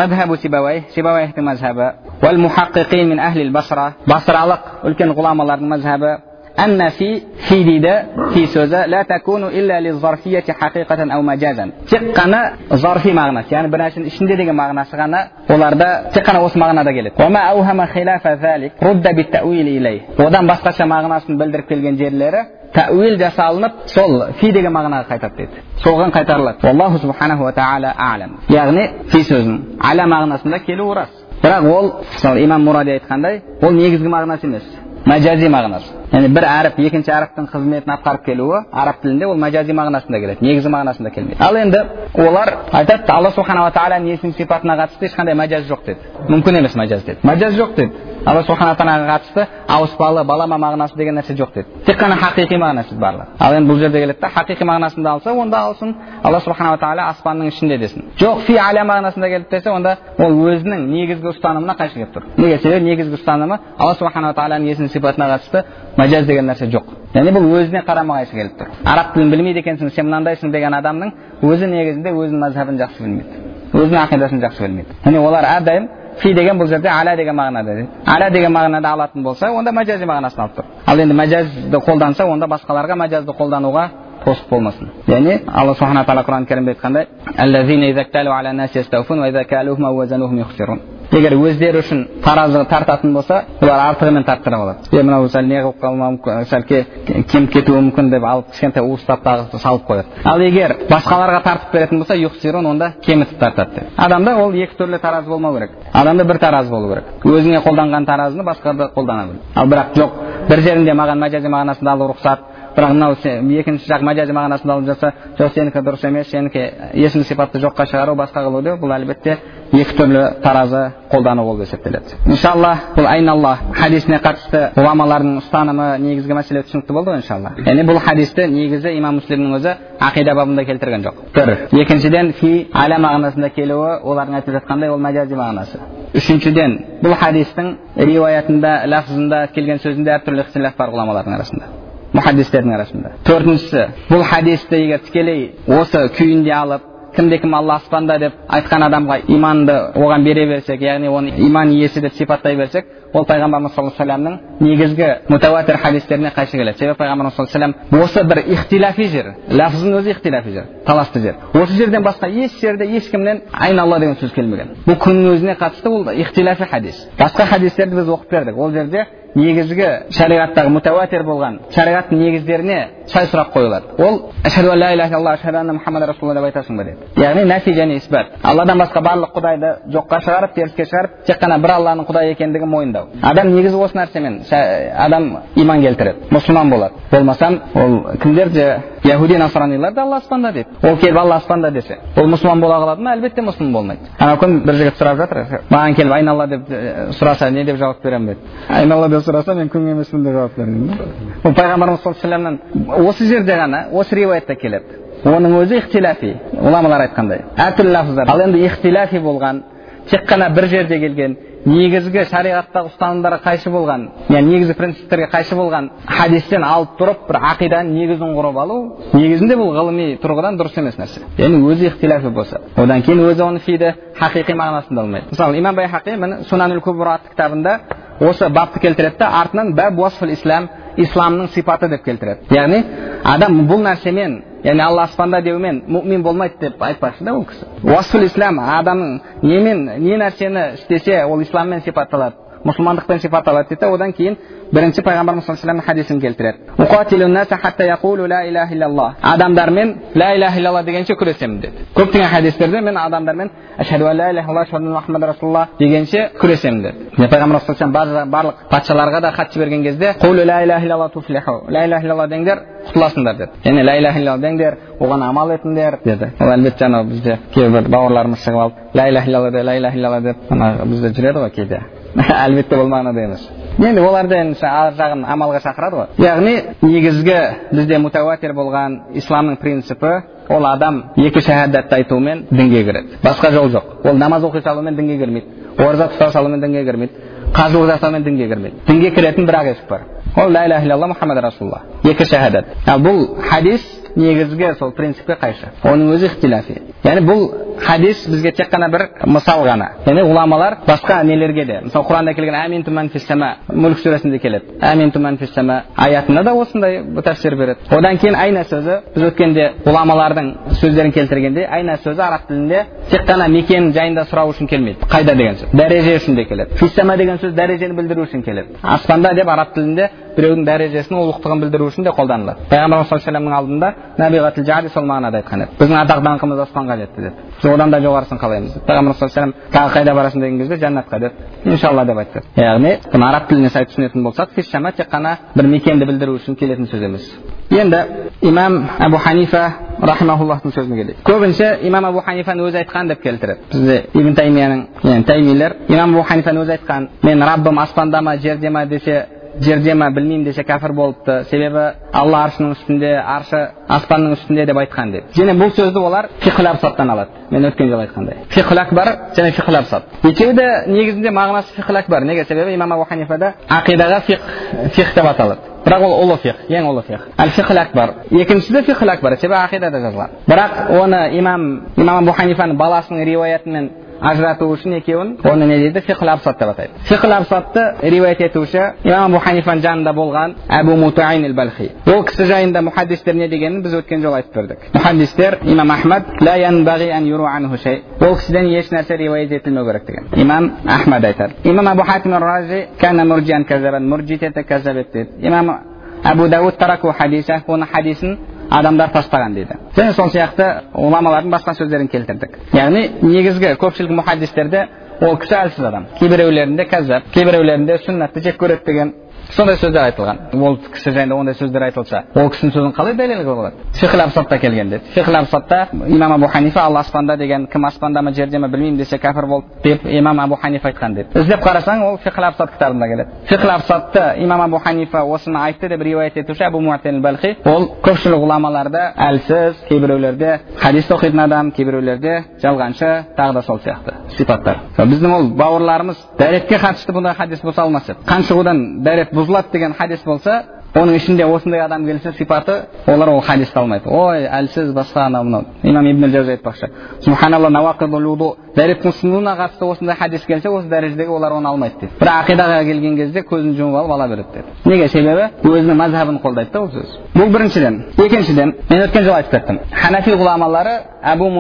мазхабы. Басралық үлкен ғұламалардың мазхабы әмма фи фи дейді фи сөзі лә тәкуну илля ли зарфияти хақиқатан әу мәжазан тек қана зарфи мағынасы яғни бір нәрсенің ішінде деген мағынасы ғана оларда тек қана осы мағынада келеді хилафа залик рудда бит басқаша мағынасын білдіріп келген жерлері тәуил жасалынып сол фи деген мағынаға қайтады дейді соған қайтарылады аллаху субханаху уа тағала әлам яғни фи сөзінің әлә мағынасында келуі рас бірақ ол мысалы имам муради айтқандай ол негізгі мағынасы емес мәжази мағынасы яғни бір әріп екінші әріптің қызметін атқарып келуі араб тілінде ол мәжази мағынасында келеді негізгі мағынасында келмейді ал енді олар айтады алла субханала тағаланың есім сипатына қатысты ешқандай мәжаз жоқ деді мүмкін емес мәжаз деді мәжаз жоқ деді алла субхана тағалаға қатысты ауыспалы балама мағынасы деген нәрсе жоқ деді тек қана хақиқи мағынасы барлығы ал енді бұл жерде келеді да хақиқи мағынасында алса онда алсын алла субханала тағала аспанның ішінде десін жоқ фи аля мағынасында келді десе онда ол өзінің негізгі ұстанымына қайшы келіп тұр неге себебі негізгі ұстанымы алла субханала тағаланың есім сипатына қатысты мәжаз деген нәрсе жоқ яғни бұл өзіне қарама қайшы келіп тұр араб тілін білмейді екенсің сен мынандайсың деген адамның өзі негізінде өзінің мазхабын жақсы білмейді өзінің ақидасын жақсы білмейді яғни олар әрдайым фи деген бұл жерде ала деген мағынада ала деген мағынада алатын болса онда мәжази мағынасын алып тұр ал енді мәжазды қолданса онда басқаларға мәжазды қолдануға тосып болмасын яғни алла субхана тағала құран кәрімде айтқандай егер өздері үшін таразы тартатын болса олар артығымен тарттырып алады. Е мынау сәл не қылып қалмауы сәл кеміп кетуі мүмкін деп алып кішкентай уыстап тағы салып қояды. Ал егер басқаларға тартып беретін болса юхсирун онда кемітіп тартады деп. Адамда ол екі түрлі таразы болмау керек. Адамда бір таразы болу керек. Өзіңе қолданған таразыны басқада қолдана біл ал бірақ жоқ бір жерінде маған мәжази мағынасында алу рұқсат бірақ мынау екінші жақ мәжази мағынасында алып жатса жоқ сенікі дұрыс емес сенікі есім сипатты жоққа шығару басқа қылу деп бұл әлбетте екі түрлі таразы қолдану болып есептеледі. Иншалла бұл айналла хадисіне қатысты ғұламалардың ұстанымы негізгі мәселе түсінікті болды ғой иншалла. Яғни бұл хадисті негізі имам муслимнің өзі ақида бабында келтірген жоқ. Бір. Екіншіден фи аля мағынасында келуі олардың айтып жатқандай ол мәжази мағынасы. Үшіншіден бұл хадистің риуаятында лафзында келген сөзінде әртүрлі ixtilof бар ғұламалардың арасында мұхаддистердің арасында. Төртіншісі бұл хадисті егер тікелей осы күйінде алып кімде кім алла аспанда деп айтқан адамға иманды оған бере берсек яғни оны иман иесі деп сипаттай берсек ол пайғамбарымыз саллаллаху алейhi вассаламның негізгі мутауатир хадистеріне қайшы келеді себебі пайғамбарымыз саллаллаху алейhi вассалам осы бір ихтиляфи жер ләфздің өзі ихтиляфи жер таласты жер осы жерден басқа еш жерде ешкімнен айналла деген сөз келмеген бұл күннің өзіне қатысты ол ихтиляфи хадис басқа хадистерді біз оқып бердік ол жерде негізгі шариғаттағы мутауатир болған шариғаттың негіздеріне сай сұрақ қойылады. Ол ашхаду ла иляха ашхаду анна мұхаммад расулалла деп айтасың ба деп яғни нәфи және исбат. Алладан басқа барлық құдайды жоққа шығарып теріске шығарып тек қана бір алланың құдай екендігін мойындау. Адам негізі осы нәрсемен адам иман келтіреді. Мұсылман болады. Болмасам ол кімдер де яхуди насранилар да алла аспанда дейді ол келіп алла аспанда десе ол мұсылман бола қалады ма әлбетте мұсылман болмайды анау күн бір жігіт сұрап жатыр маған келіп айналла деп сұраса не деп жауап беремін дейді айналла деп сұраса мен күң емеспін деп жауап беремін ол пайғамбарымыз саллаллаху осы жерде ғана осы риуаятта келеді оның өзі ихтиляфи ғұламалар айтқандай әртүрлі лафыздар ал енді ихтиляфи болған тек қана бір жерде келген негізгі шариғаттағы ұстанымдарға қайшы болған яғни негізгі принциптерге қайшы болған хадистен алып тұрып бір ақиданың негізін құрып алу негізінде бұл ғылыми тұрғыдан дұрыс емес нәрсе. Яғни өзі ихтиляфи болса. Одан кейін өзі оны фиді хақиқи мағынасында алмайды. Мысалы имам байхақи міне сунанул кубра кітабында осы бапты келтіреді да артынан бәб ислам исламның сипаты деп келтіреді. Яғни адам бұл нәрсемен яғни алла аспанда деумен мұмин болмайды деп айтпақшы да ол кісі уасфул ислам адамның немен не нәрсені істесе ол исламмен сипатталады мұсылмандықпен сипатталады дейді одан кейін бірінші пайғамбарымыз саллаллаху хадисін келтіреді адамдармен ла иляха илlallah дегенше күресемін деді көптеген хадистерде мен адамдармен ашхаду ла иляха расулалла дегенше күресемін деді пайғамбар саллаллаху барлық патшаларға да хат жіберген кезде ла иляха илlallah туфлиху ла иляха илlallah деңдер құтыласыңдар деді яғни ла иляха илlallah деңдер оған амал етіңдер деді ол әлбетте анау бізде кейбір бауырларымыз шығып алып ла иляха илlallah ла иляха илlallah деп ана бізде жүреді ғой кейде әлбетте бұл мағынада емес енді оларды енді ар жағын амалға шақырады ғой. Яғни негізгі бізде мутауатир болған исламның принципі ол адам екі шахадатты айтумен дінге кіреді. Басқа жол жоқ. Ол намаз оқи салумен дінге кірмейді. Ораза ұстау салумен дінге кірмейді. Қажылық жасаумен дінге кірмейді. Дінге кіретін бір ақ есік бар. Ол ла иляха илlallah мұхаммад расулалла екі шахадат ал бұл хадис негізгі сол принципке қайшы? Оның өзі ихтиляфи яғни бұл хадис бізге тек қана бір мысал ғана. Яғни ғұламалар басқа нелерге де мысалы құранда келген әминту ман мүлк сүресінде келеді. Әминту ман аятында да осындай тәфсір береді. Одан кейін айна сөзі біз өткенде ғұламалардың сөздерін келтіргенде айна сөзі араб тілінде тек қана мекен жайында сұрау үшін келмейді. Қайда деген сөз? Дәреже үшін де келеді. Фиссама деген сөз дәрежені білдіру үшін келеді. Аспанда деп араб тілінде біреудің дәрежесін ұлықтығын білдіру үшін де қолданылады пайғамбарымыз саллаллаху алейhi алдында набиғатыл жади сол мағынада айтқан еді біздің атақ даңқымыз аспанға жетті деп біз одан да жоғарысын қалаймыз деп пайғамбар саллаллаху тағы қайда барасың деген кезде жәннатқа деп иншалла деп айтты яғни араб тіліне сай түсінетін болсақ фишама тек қана бір мекенді білдіру үшін келетін сөз емес енді имам әбу ханифа рахимахуллахтың сөзіне келейік көбінше имам әбу ханифаны өзі айтқан деп келтіреді бізде ибн таймияның яғни таймилер имам әбу ханифаны өзі айтқан мен раббым аспанда ма жерде ма десе жерде ма білмеймін десе кәпір болыпты. Себебі алла аршының үстінде аршы аспанның үстінде деп айтқан деп. Және бұл сөзді олар фихл абсаттан алады. Мен өткен жолы айтқандай. Фихл акбар және фихл екеуі де негізінде мағынасы фихл акбар. Неге? Себебі имам абу ханифада ақидаға фих фих деп аталады. Бірақ ол ұлы фих ең ұлы фих әл фихл акбар. Екіншісі де фихл акбар. Себебі ақидада жазылған бірақ оны имам имам абу ханифаның баласының риуаятымен ажырату үшін екеуін оны не дейді фихл абсат деп атайды фихл абсатты риуаят етуші имам абу ханифаның жанында болған әбу мутаин балхи ол кісі жайында мұхаддистер не дегенін біз өткен жолы айтып бердік мұхаддистер имам ахмад ол кісіден еш нәрсе риуаят етілмеу керек деген имам ахмад айтады имам абу хатим ражи муржит ете дейді имам әбу дауд тараку хадиса оның хадисін адамдар тастаған дейді және сол сияқты ғұламалардың басқа сөздерін келтірдік яғни негізгі көпшілік мұхаддистерде ол кісі әлсіз адам кейбіреулерінде кәззап кейбіреулерінде сүннатты жек көреді деген сондай сөздер айтылған. Ол кісі жайында ондай сөздер айтылса ол кісінің сөзін қалай дәлел қылуға болады фихл абсатта келген деді. Фихл абсатта имам абу ханифа ал аспанда деген кім аспанда ма жерде ма білмеймін десе кәпір болды деп имам абу ханифа айтқан деді. Іздеп қарасаң ол фихл абсат кітабында келеді. Фихл абсатты имам абу ханифа осыны айтты деп риуаят етуші муатен балхи ол көпшілік ғұламаларда әлсіз кейбіреулерде хадис оқитын адам кейбіреулерде жалғаншы тағы да сол сияқты сипаттар. Біздің ол бауырларымыз дәретке қатысты бұндай хадис болса алмас еді. Қаншығудан дәрет бұзылады деген хадис болса оның ішінде осындай адам келсе сипаты олар ол хадисті алмайды. Ой әлсіз басқа анау мынау. Имам ибн жаузи айтпақшы. Субханалла қатысты осындай хадис келсе осы дәрежедегі олар оны алмайды дейді. Бірақ ақидаға келген кезде көзін жұмып алып ала береді деді неге? Себебі өзінің мазхабын қолдайды да ол сөз. Бұл біріншіден. Екіншіден мен өткен жолы айтып кеттім. Ханафи ғұламалары әбу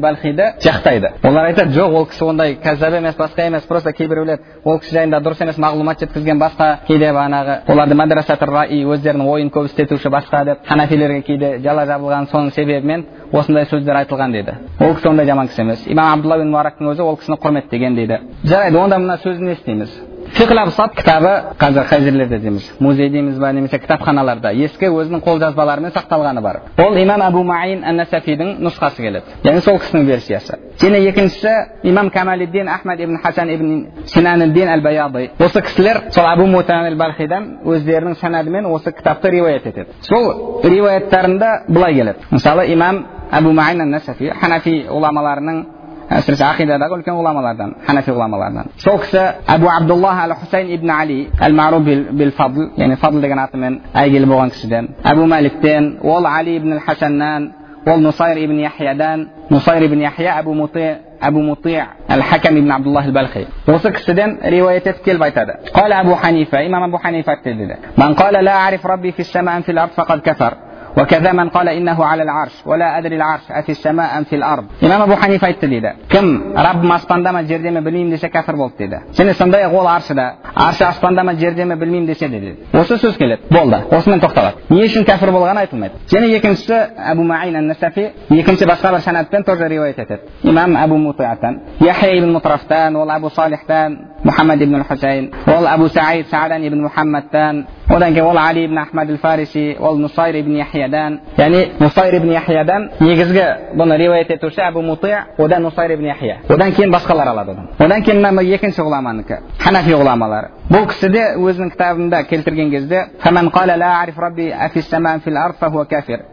балхиді жақтайды. Олар айтады жоқ ол кісі ондай кәззаб емес басқа емес просто кейбіреулер ол кісі жайында дұрыс емес мағлұмат жеткізген басқа кейде бағанағы оларды мадрасатыр раи өздерінің ойын көбістетуші басқа деп ханафилерге кейде жала жабылған соның себебімен осындай сөздер айтылған дейді. Ол кісі ондай жаман кісі емес. Имам абдулла бин мубарактың өзі ол кісіні құрметтеген дейді. Жарайды онда мына сөзін не істейміз абсат кітабы қазір қай жерлерде дейміз музей дейміз ба немесе кітапханаларда ескі өзінің қолжазбаларымен сақталғаны бар ол имам абу маин ан насафидің нұсқасы келеді яғни сол кісінің версиясы және екіншісі имам камалиддин ахмад ибн хасан ибн синаниддин әл баяди осы кісілер сол абу мутан балхидан өздерінің санадымен осы кітапты риуаят етеді сол риуаяттарында былай келеді мысалы имам әбу маин ан насафи ханафи ғұламаларының әсіресе ақидадағы үлкен ғұламалардан ханафи ғұламалардан сол кісі әбу абдуллах әл хусейн ибн али әл маруф бил фадл яғни фадл деген атымен әйгілі болған кісіден әбу мәликтен ол али ибн хасаннан ол нусайр ибн яхиядан нусайр ибн яхия әбу мути әбу мути әл хакам ибн абдуллах әл балхи осы кісіден риуаят етіп келіп айтады قال أبو حنيفة إمام أبو حنيفة dedi من قال لا أعرف ربي في السماء أم في الأرض فقد كفر وكذا من قال إنه على العرش ولا أدري العرش أفي السماء أم في الأرض؟ إمام أبو حنيفة يتدي ده. كم؟ رب ما أصبان دم الجرد ما بلين ديشة كفر بولت ده. سنة سنة يقول عرش ده. عرش أصبان دم الجرد ما بلين ديشة ده ده وصو سوز كلت. بول ده. وصمن تختلط. نيشن كفر بولغان أيتم ميت سنة يكن سو أبو معين النسفي؟ يكن سو بسخة برشان أتبن ترجع رواية تت إمام أبو مطيعة يحيي بن مطرفتان. والأبو صالحتان محمد بن الحسين. والأبو سعيد سعدان بن محمد تان. Одан кейін ол али ибн ахмад фариси ол нусайр ибн яхиядан яғни нусайр ибн яхиядан негізгі бұны риуаят етуші әбу мути одан нусайр ибн яхия одан кейін басқалар алады одан одан кейін мына екінші ғұламанікі ханафи ғұламалары бұл кісі де өзінің кітабында келтірген кезде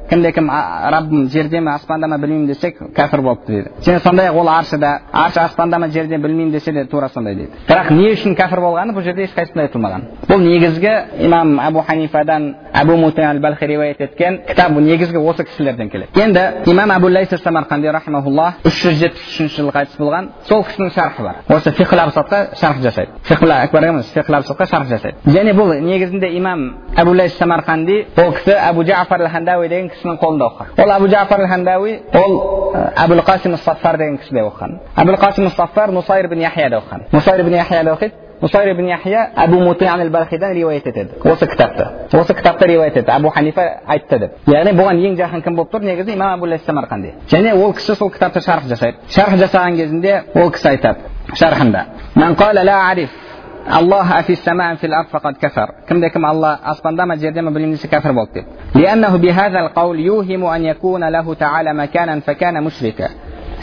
кімде кім раббым жерде ме аспанда ма білмеймін десе кәпір болыпты дейді және сондай ақ ол аршыда аршы аспанда ма жерде білмеймін десе де тура сондай дейді бірақ не үшін кәпір болғаны бұл жерде ешқайсысында айтылмаған бұл негізгі имам әбу ханифадан әбу мутан балхи риуаят еткен кітап негізгі осы кісілерден келеді енді имам әбу лайс самарқанди рахмаулла үш жүз жетпіс үшінші жылы қайтыс болған сол кісінің шархы бар осы фихл абсатқа шарх жасайды фихл акбар емес фихл шарх жасайды және бұл негізінде имам әбу лайс самарқанди ол кісі әбу жафар ал хандауи деген кісінің қолында оқыған ол әбу жафар ал хандауи ол әбул қасим сафар деген кісіде оқыған әбул қасим сафар нусайр бин яхияда оқыған нусайр бин яхияда оқиды نصير بن يحيى أبو مطيع البلخدان رواية تد. وسك كتابته. وسك كتابته رواية تد. أبو حنيفة عيد تد يعني بوان ين جاهن كم بوب ترني جزء إمام أبو الله السمرقندي يعني ول كسر سو كتابته شرح جسد شرح جسد عن جزندي ول كسايتاب شرحنا من قال لا أعرف. الله في السماء في الأرض فقد كفر. كم ذاك الله أصلا ما جردما بالمنس كافر بوكتب. لأنه بهذا القول يوهم أن يكون له تعالى مكانا فكان مشركا.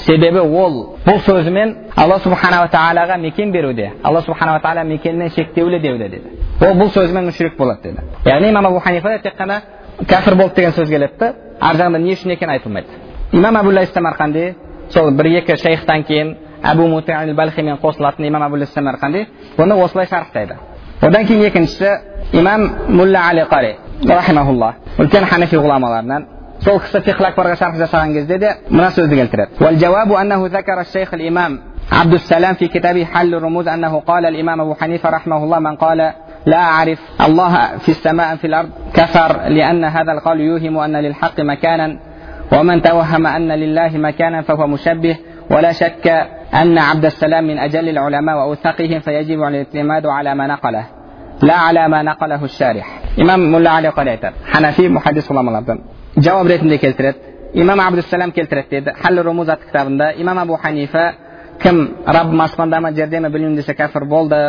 Себебі ол бұл сөзімен алла субханала тағалаға мекен беруде алла субханала тағала мекенінен шектеулі деуде деді ол бұл сөзімен мүшрик болады деді яғни имам абу ханифада тек қана кәфір болды деген сөз келеді да ар жағында не үшін екені айтылмайды имам абу самарқанди сол бір екі шейхтан кейін әбу балхимен қосылатын имам абу самарқанди бұны осылай шарықтайды одан кейін екіншісі имам мулла али қари үлкен ханафи ғұламаларынан сол кісі фихл акбарға шарх жасаған кезде де мына сөзді келтіреді عبد السلام في كتابه حل الرموز أنه قال الإمام أبو حنيفة رحمه الله من قال لا أعرف الله في السماء في الأرض كفر لأن هذا القول يوهم أن للحق مكانا ومن توهم أن لله مكانا فهو مشبه ولا شك أن عبد السلام من أجل العلماء وأوثقهم فيجب الاعتماد على ما نقله لا على ما نقله الشارح إمام ملا علي قال حنفي محدث الله Javob ретінде keltiradi. Imom abdusalom keltiradi dedi. Halli rumuz kitobida imom abu hanifa kim robbim osmondami jerdami bilmayman desa kafir bo'ldi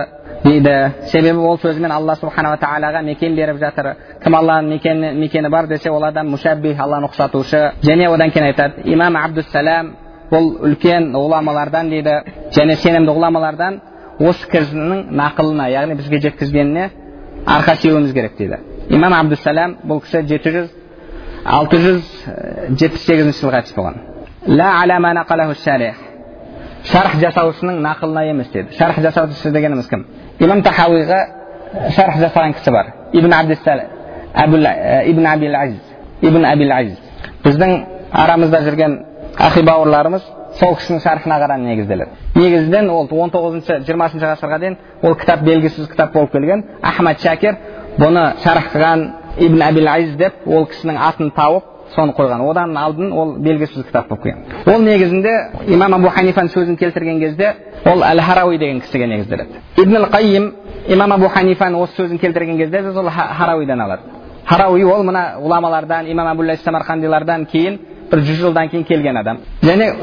дейді себебі ол сөзімен алла субханала тағалаға мекен беріп жатыр кім алланың мекені, мекені бар десе ол адам мушаббих алланы ұқсатушы және одан кейін айтады имам абдуссалам бұл үлкен ғұламалардан дейді және сенімді ғұламалардан осы кісінің нақылына яғни бізге жеткізгеніне арқа сүйеуіміз керек дейді имам абдуссалам бұл кісі жеті жүз алты жүз жетпіс сегізінші жылы қайтыс болған шарх жасаушының нақылына емес деді. Шарх жасаушы дегеніміз кім? Имам тахауиға шарх жасаған кісі бар. Ибн ибн абил азиз. Ибн абил азиз. Біздің арамызда жүрген ахи бауырларымыз сол кісінің шархына қарай негізделеді. Негізінен ол он тоғызыншы жиырмасыншы ғасырға дейін ол кітап белгісіз кітап болып келген. Ахмад шакир бұны шарх қылған ибн абил азиз деп ол кісінің атын тауып соны қойған. Одан алдын ол белгісіз кітап болып келген ол негізінде имам абу ханифаның сөзін келтірген кезде ол әл харауи деген кісіге негізделеді. Ибн қайым имам абу ханифаның осы сөзін келтірген кезде біз ол харауидан алады. Харауи ол мына ғұламалардан имам абу самарқандилардан кейін бір жүз жылдан кейін келген адам. Және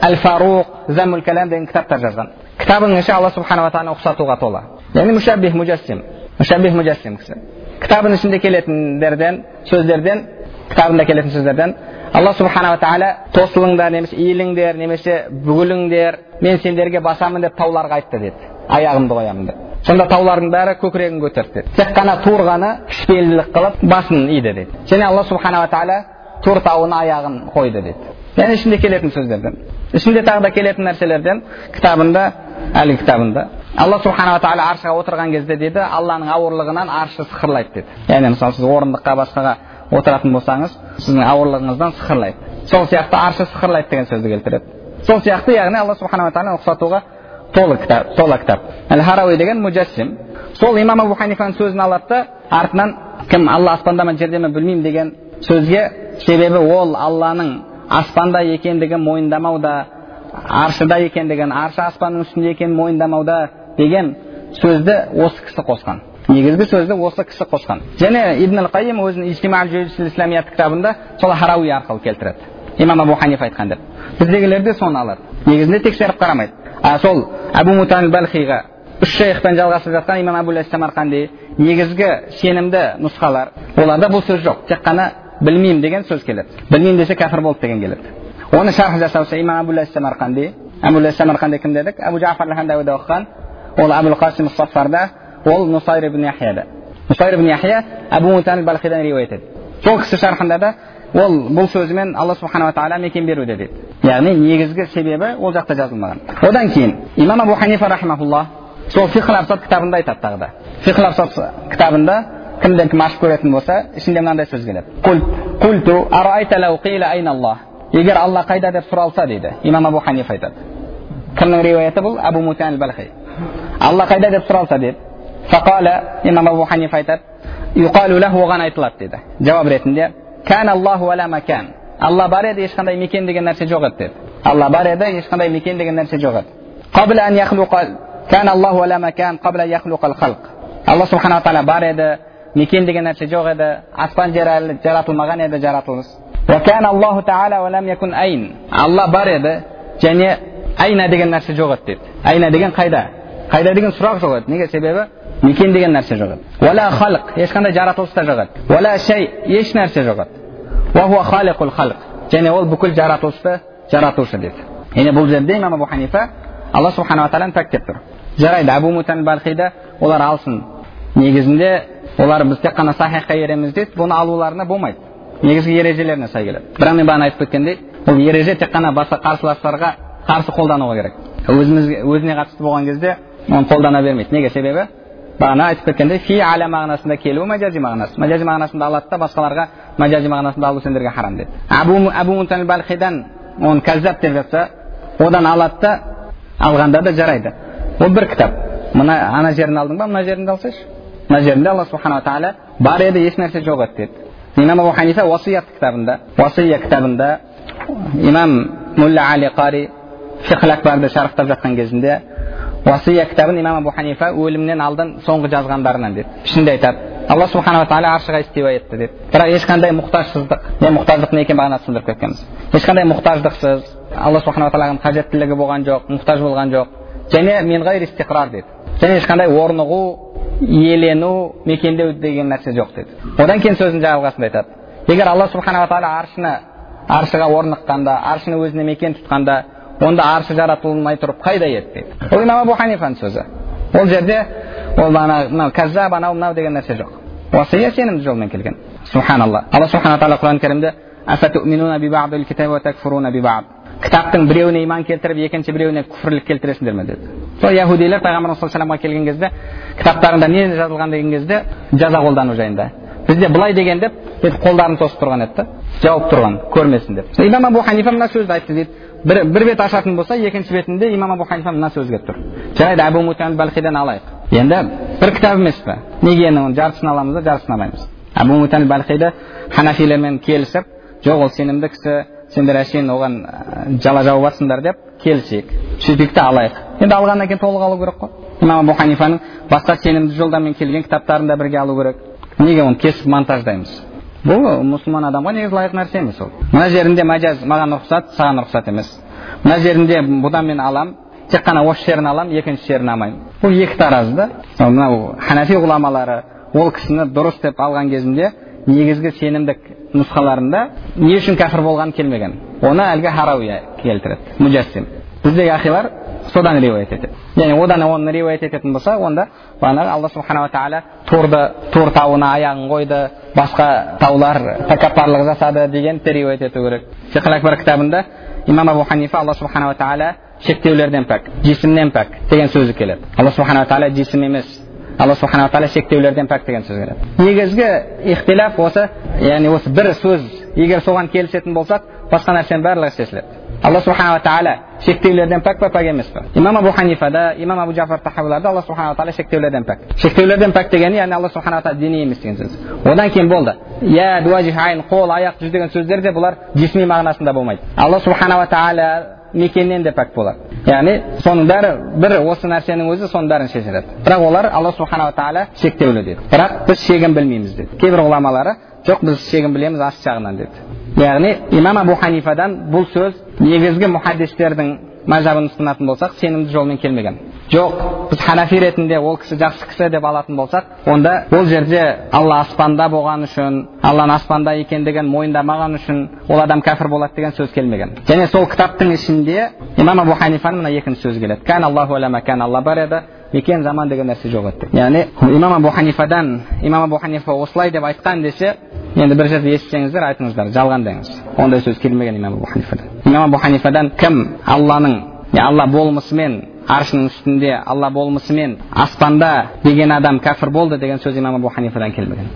әл фаруқ заммул кәлам деген кітаптар жазған. Кітабының іші алла субханала тағаланы ұқсатуға тола яғни мушаббих мужассим мушаббих мужассим кісі. Кітабының ішінде келетіндерден сөздерден кітабында келетін сөздерден алла субханала тағала тосылыңдар немесе иіліңдер немесе бүгіліңдер мен сендерге басамын деп тауларға айтты деді аяғымды қоямын деп сонда таулардың бәрі көкірегін көтерді деді тек қана тур ғана кішіпейілділік қылып басын иді деді және алла субханала тағала тур тауына аяғын қойды деді яғни ішінде келетін сөздерден ішінде тағы да келетін нәрселерден кітабында әлгі кітабында алла субханала тағала аршыға отырған кезде дейді алланың ауырлығынан аршы сықырлайды деді. Яғни мысалы сіз орындыққа басқаға отыратын болсаңыз сіздің ауырлығыңыздан сықырлайды. Сол сияқты аршы сықырлайды деген сөзді келтіреді. Сол сияқты яғни алла субханала тағала ұқсатуға толы кітап тола кітап. Әл харауи деген муджассим. Сол имам абу ханифаның сөзін алады да артынан кім алла аспанда ма жерде ме білмеймін деген сөзге себебі ол алланың аспанда екендігін мойындамауда аршыда екендігін аршы аспанның үстінде екенін мойындамауда деген сөзді осы кісі қосқан негізгі сөзді осы кісі қосқан және ибн қайым өзінің кітабында сол харауи арқылы келтіреді имам абу ханифа айтқан деп біздегілер де соны алады негізінде тексеріп қарамайды а сол әбу мутан балхиға үш шейхпен жалғасып жатқан имам абу самарқанди негізгі сенімді нұсқалар оларда бұл сөз жоқ тек қана білмеймін деген сөз келеді білмеймін десе кәпір болды деген келеді оны шарх жасаушы имам абу самарқанди әбу самарқанди кім дедік әбу жафар оқыған ол әбул қасим сафарда ол нусайр ибн яхияда нусайр ибн яхия әбу мутан балхидан риуаят етеді сол кісі шархында да ол бұл сөзімен алла субханала тағала мекен беруде дейді яғни негізгі себебі ол жақта жазылмаған одан кейін имам абу ханифа рахимахулла сол фихл абсат кітабында айтады тағы да фихл абсат кітабында кімден кім ашып көретін болса ішінде мынандай сөз келеді егер алла қайда деп сұралса дейді имам абу ханифа айтады кімнің риуаяты бұл әбу мутан балхи алла қайда деп сұралса деді фақала имам абу ханифа айтады оған айтылады деді жауап ретінде алла бар еді ешқандай мекен деген нәрсе жоқ еді деді алла бар еді ешқандай мекен деген нәрсе жоқ еді алла субханала тағала бар еді мекен деген нәрсе жоқ еді аспан жер әлі жаратылмаған еді жаратылыс алла бар еді және айна деген нәрсе жоқ еді деді айна деген қайда қайда деген сұрақ жоқ еді неге себебі мекен деген нәрсе жоқ еді уәла халық ешқандай жаратылыс та жоқ еді уәла шәй еш нәрсе жоқ еді және ол бүкіл жаратылысты жаратушы деді яғни бұл жерде имам абу ханифа алла субханала тағаланы пәктеп тұр жарайды әбу мутан балхида олар алсын негізінде олар біз тек қана сахихқа ереміз дейді бұны алуларына болмайды негізгі ережелеріне сай келеді бірақ мен бағана айтып кеткендей бұл ереже тек қана басқа қарсыластарға қарсы қолдануға керек өзімізге өзіне қатысты болған кезде оны қолдана бермейді неге себебі бағана айтып кеткендей фи аля мағынасында келуі мәжази мағынасы мәжази мағынасында алады да басқаларға мәжази мағынасында алу сендерге харам әбу балхидан оны кәззап деп жатса одан алады да алғанда да жарайды ол бір кітап мына ана жерін алдың ба мына жерінде алсайшы мына жерінде алла субханала тағала бар еді еш нәрсе жоқ еді деді имам абу ханифа уасият кітабында уасия кітабында имам мулла али қари фихл акбарды шарықтап жатқан кезінде уасия кітабын имам абу ханифа өлімнен алдын соңғы жазғандарынан деді ішінде айтады алла субханала тағала аршыға истиуа етті деді бірақ ешқандай мұқтажсыздық не мұқтаждық не екенін бағана түсіндіріп кеткенбіз ешқандай мұқтаждықсыз алла субханала тағаланың қажеттілігі болған жоқ мұқтаж болған жоқ және мен ғайр истиқрар деді және ешқандай орнығу иелену мекендеу деген нәрсе жоқ деді одан кейін сөздің жалғасында айтады егер алла субханала тағала аршыны аршыға орныққанда аршыны өзіне мекен тұтқанда онда аршы жаратылмай тұрып қайда еді дейді ол имам абу ханифаның сөзі ол жерде ол мынау кәззаб анау мынау деген нәрсе жоқ уасия сенімді жолмен келген субханалла алла субхана тағала құран кәрімде кітаптың біреуіне иман келтіріп екінші біреуіне күфірлік келтіресіңдер ме деді сол яхудилер пайғамбарымыз саллаллаху келген кезде кітаптарында не жазылған деген кезде жаза қолдану жайында бізде былай деген деп бүйтіп қолдарын созып тұрған еді да жауып тұрған көрмесін деп имам абу ханифа мына сөзді айтты дейді бір, бір бет ашатын болса екінші бетінде имам абу ханифа мына сөзі келіп тұр жарайды әбу мутан балхидан алайық енді бір кітап емес па неге енді оның жартысын аламыз да жартысын алмаймыз әбу мутан балхиді ханафилермен келісіп жоқ ол сенімді кісі сендер әшейін оған жала жауып жатсыңдар деп келісейік сөйтейік те алайық енді алғаннан кейін толық алу керек қой имам абу ханифаның басқа сенімді жолдармен келген кітаптарын да бірге алу керек неге оны кесіп монтаждаймыз бұл мұсылман адамға негізі лайық нәрсе емес ол. Мына жерінде мәжаз маған рұқсат саған рұқсат емес. Мына жерінде бұдан мен алам тек қана осы жерін алам екінші жерін алмаймын. Бұл екі таразы да. Мынау ханафи ғұламалары ол кісіні дұрыс деп алған кезінде негізгі сенімдік нұсқаларында не үшін кәпір болғанын келмеген. Оны әлгі харауия келтіреді муджассим. Біздегі ахилар содан риуаят етеді. яғни одан оны риуаят ететін болса онда бағанағы алла субханала тағала турды тур тауына аяғын қойды басқа таулар тәкаппарлық жасады дегенді риуаят ету керек. Фиқл акбар кітабында имам абу ханифа алла субханала тағала шектеулерден пәк жисімнен пәк деген сөзі келеді. Алла субханала тағала жисім емес. Алла субханала тағала шектеулерден пәк деген сөз келеді. Негізгі ихтилаф осы яғни осы бір сөз егер соған келісетін болсақ басқа нәрсенің барлығы шешіледі. Алла субханала тағала шектеулерден пәк па пәк емес па имам абу ханифада имам абу джафар тахавиларда алла субханала тағала шектеулерден пәк шектеулерден пәк дегені яғни алла субханала тағала діни емес деген сөз одан кейін болды я айн қол аяқ жүз деген сөздер де бұлар жисми мағынасында болмайды алла субханала тағала мекеннен де пәк болады яғни соның бәрі бір осы нәрсенің өзі соның бәрін шешеді бірақ олар алла субханала тағала шектеулі деді бірақ біз шегін білмейміз деді кейбір ғұламалары жоқ біз шегін білеміз аш жағынан деді яғни имам абу ханифадан бұл сөз негізгі мұхаддистердің мазhabын ұстанатын болсақ сенімді жолмен келмеген жоқ біз ханафи ретінде ол кісі жақсы кісі деп алатын болсақ онда ол жерде алла аспанда болған үшін алланың аспанда екендігін мойындамаған үшін ол адам кәпір болады деген сөз келмеген және сол кітаптың ішінде имам абу ханифаның мына екінші сөзі келеді кән аллаху алла бар еді мекен заман деген нәрсе жоқ еді яғни имам абу ханифадан имам абу ханифа осылай деп айтқан десе енді бір жерде естісеңіздер айтыңыздар жалғандаңыз ондай сөз келмеген имам абу ханифадан имам абу ханифадан кім алланың алла болмысымен аршының үстінде алла болмысымен аспанда деген адам кәпір болды деген сөз имам абу ханифадан келмеген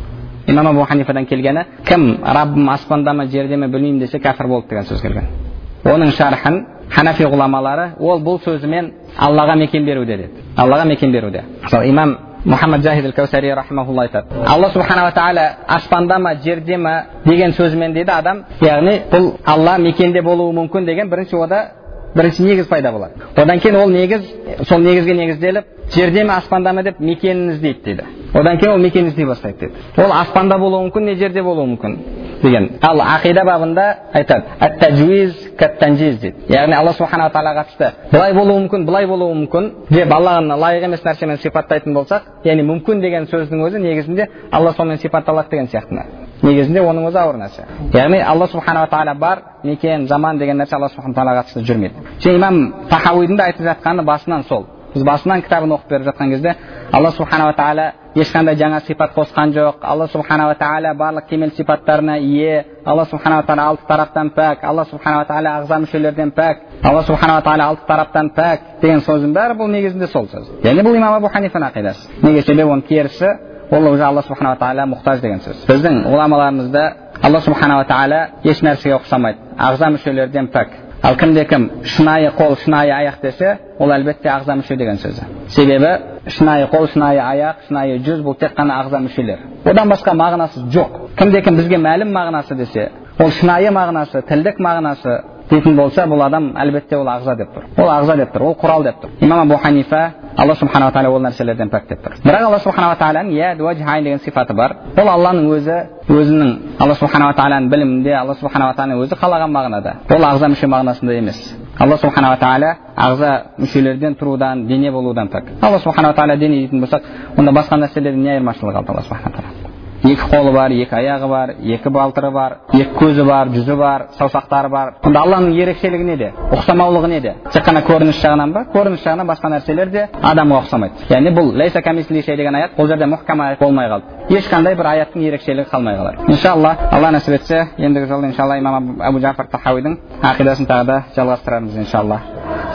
имам абу ханифадан келгені кім раббым аспанда ма жерде ме білмеймін десе кәпір болды деген сөз келген оның шархын ханафи ғұламалары ол бұл сөзімен аллаға мекен беруде деді. Аллаға мекен беруде. Мысалы имам мұхаммад жахид кәусари айтады. Алла субханала тағала аспанда ма жерде ма? деген сөзімен дейді адам яғни бұл алла мекенде болуы мүмкін деген бірінші ода бірінші негіз пайда болады одан кейін ол негіз сол негізге негізделіп жерде ме аспанда ма деп мекенін іздейді дейді одан кейін ол мекенін іздей бастайды дейді ол аспанда болуы мүмкін не жерде болуы мүмкін деген ал ақида бабында айтады дейді яғни алла субханала тағалаға қатысты былай болуы мүмкін былай болуы мүмкін деп алланы лайық емес нәрсемен сипаттайтын болсақ яғни мүмкін деген сөздің өзі негізінде алла сонымен сипатталады деген сияқты негізінде оның өзі ауыр нәрсе яғни алла субханала тағала бар мекен заман деген нәрсе алла субхана тағалаға қатысты жүрмейді және имам тахауидің да айтып жатқаны басынан сол біз басынан кітабын оқып беріп жатқан кезде алла субханала тағала ешқандай жаңа сипат қосқан жоқ алла субханала тағала барлық кемел сипаттарына ие алла субханала тағала алты тараптан пәк алла субханала тағала ағза мүшелерден пәк алла субханала тағала алты тараптан пәк деген сөздің бәрі бұл негізінде сол сөз яғни бұл имам абу ханифаның ақидасы неге себебі оның терісі ол уже алла субханала тағала мұқтаж деген сөз біздің ғұламаларымызда алла субханала тағала еш нәрсеге ұқсамайды ағза мүшелерден пәк ал кімде кім шынайы қол шынайы аяқ десе ол әлбетте ағза мүше деген сөзі себебі шынайы қол шынайы аяқ шынайы жүз бұл тек қана ағза мүшелер одан басқа мағынасы жоқ кімде кім бізге мәлім мағынасы десе ол шынайы мағынасы тілдік мағынасы дейтін болса бұл адам әлбетте ол ағза деп тұр ол ағза деп тұр ол құрал деп тұр имам абу ханифа алла субханала тағала ол нәрселерден пәк деп тұр бірақ алла субханала тағаланың уәжхайн деген сипаты бар ол алланың өзі өзінің алла субханала тағаланың білімінде алла субханала тағаланың өзі қалаған мағынада ол ағза мүше мағынасында емес алла субханала тағала ағза мүшелерден тұрудан дене болудан пәк алла субханала тағала дене дейтін болсақ онда басқа нәрселерден не айырмашылығы қалды алла субхана тағала екі қолы бар екі аяғы бар екі балтыры бар екі көзі бар жүзі бар саусақтары бар онда алланың ерекшелігі неде ұқсамаулығы неде тек қана көрініс жағынан ба көрініс жағынан басқа нәрселер де адамға ұқсамайды яғни бұл лейса деген аят бұл жерде мұхкам аят болмай қалды ешқандай бір аяттың ерекшелігі қалмай қалады иншалла алла нәсіп етсе ендігі жолы иншалла имам абу жафар тахауидің ақидасын тағы да жалғастырамыз иншалла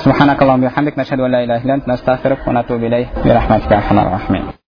سبحانك اللهم وبحمدك نشهد ان لا اله الا انت نستغفرك ونتوب اليه برحمتك يا ارحم الراحمين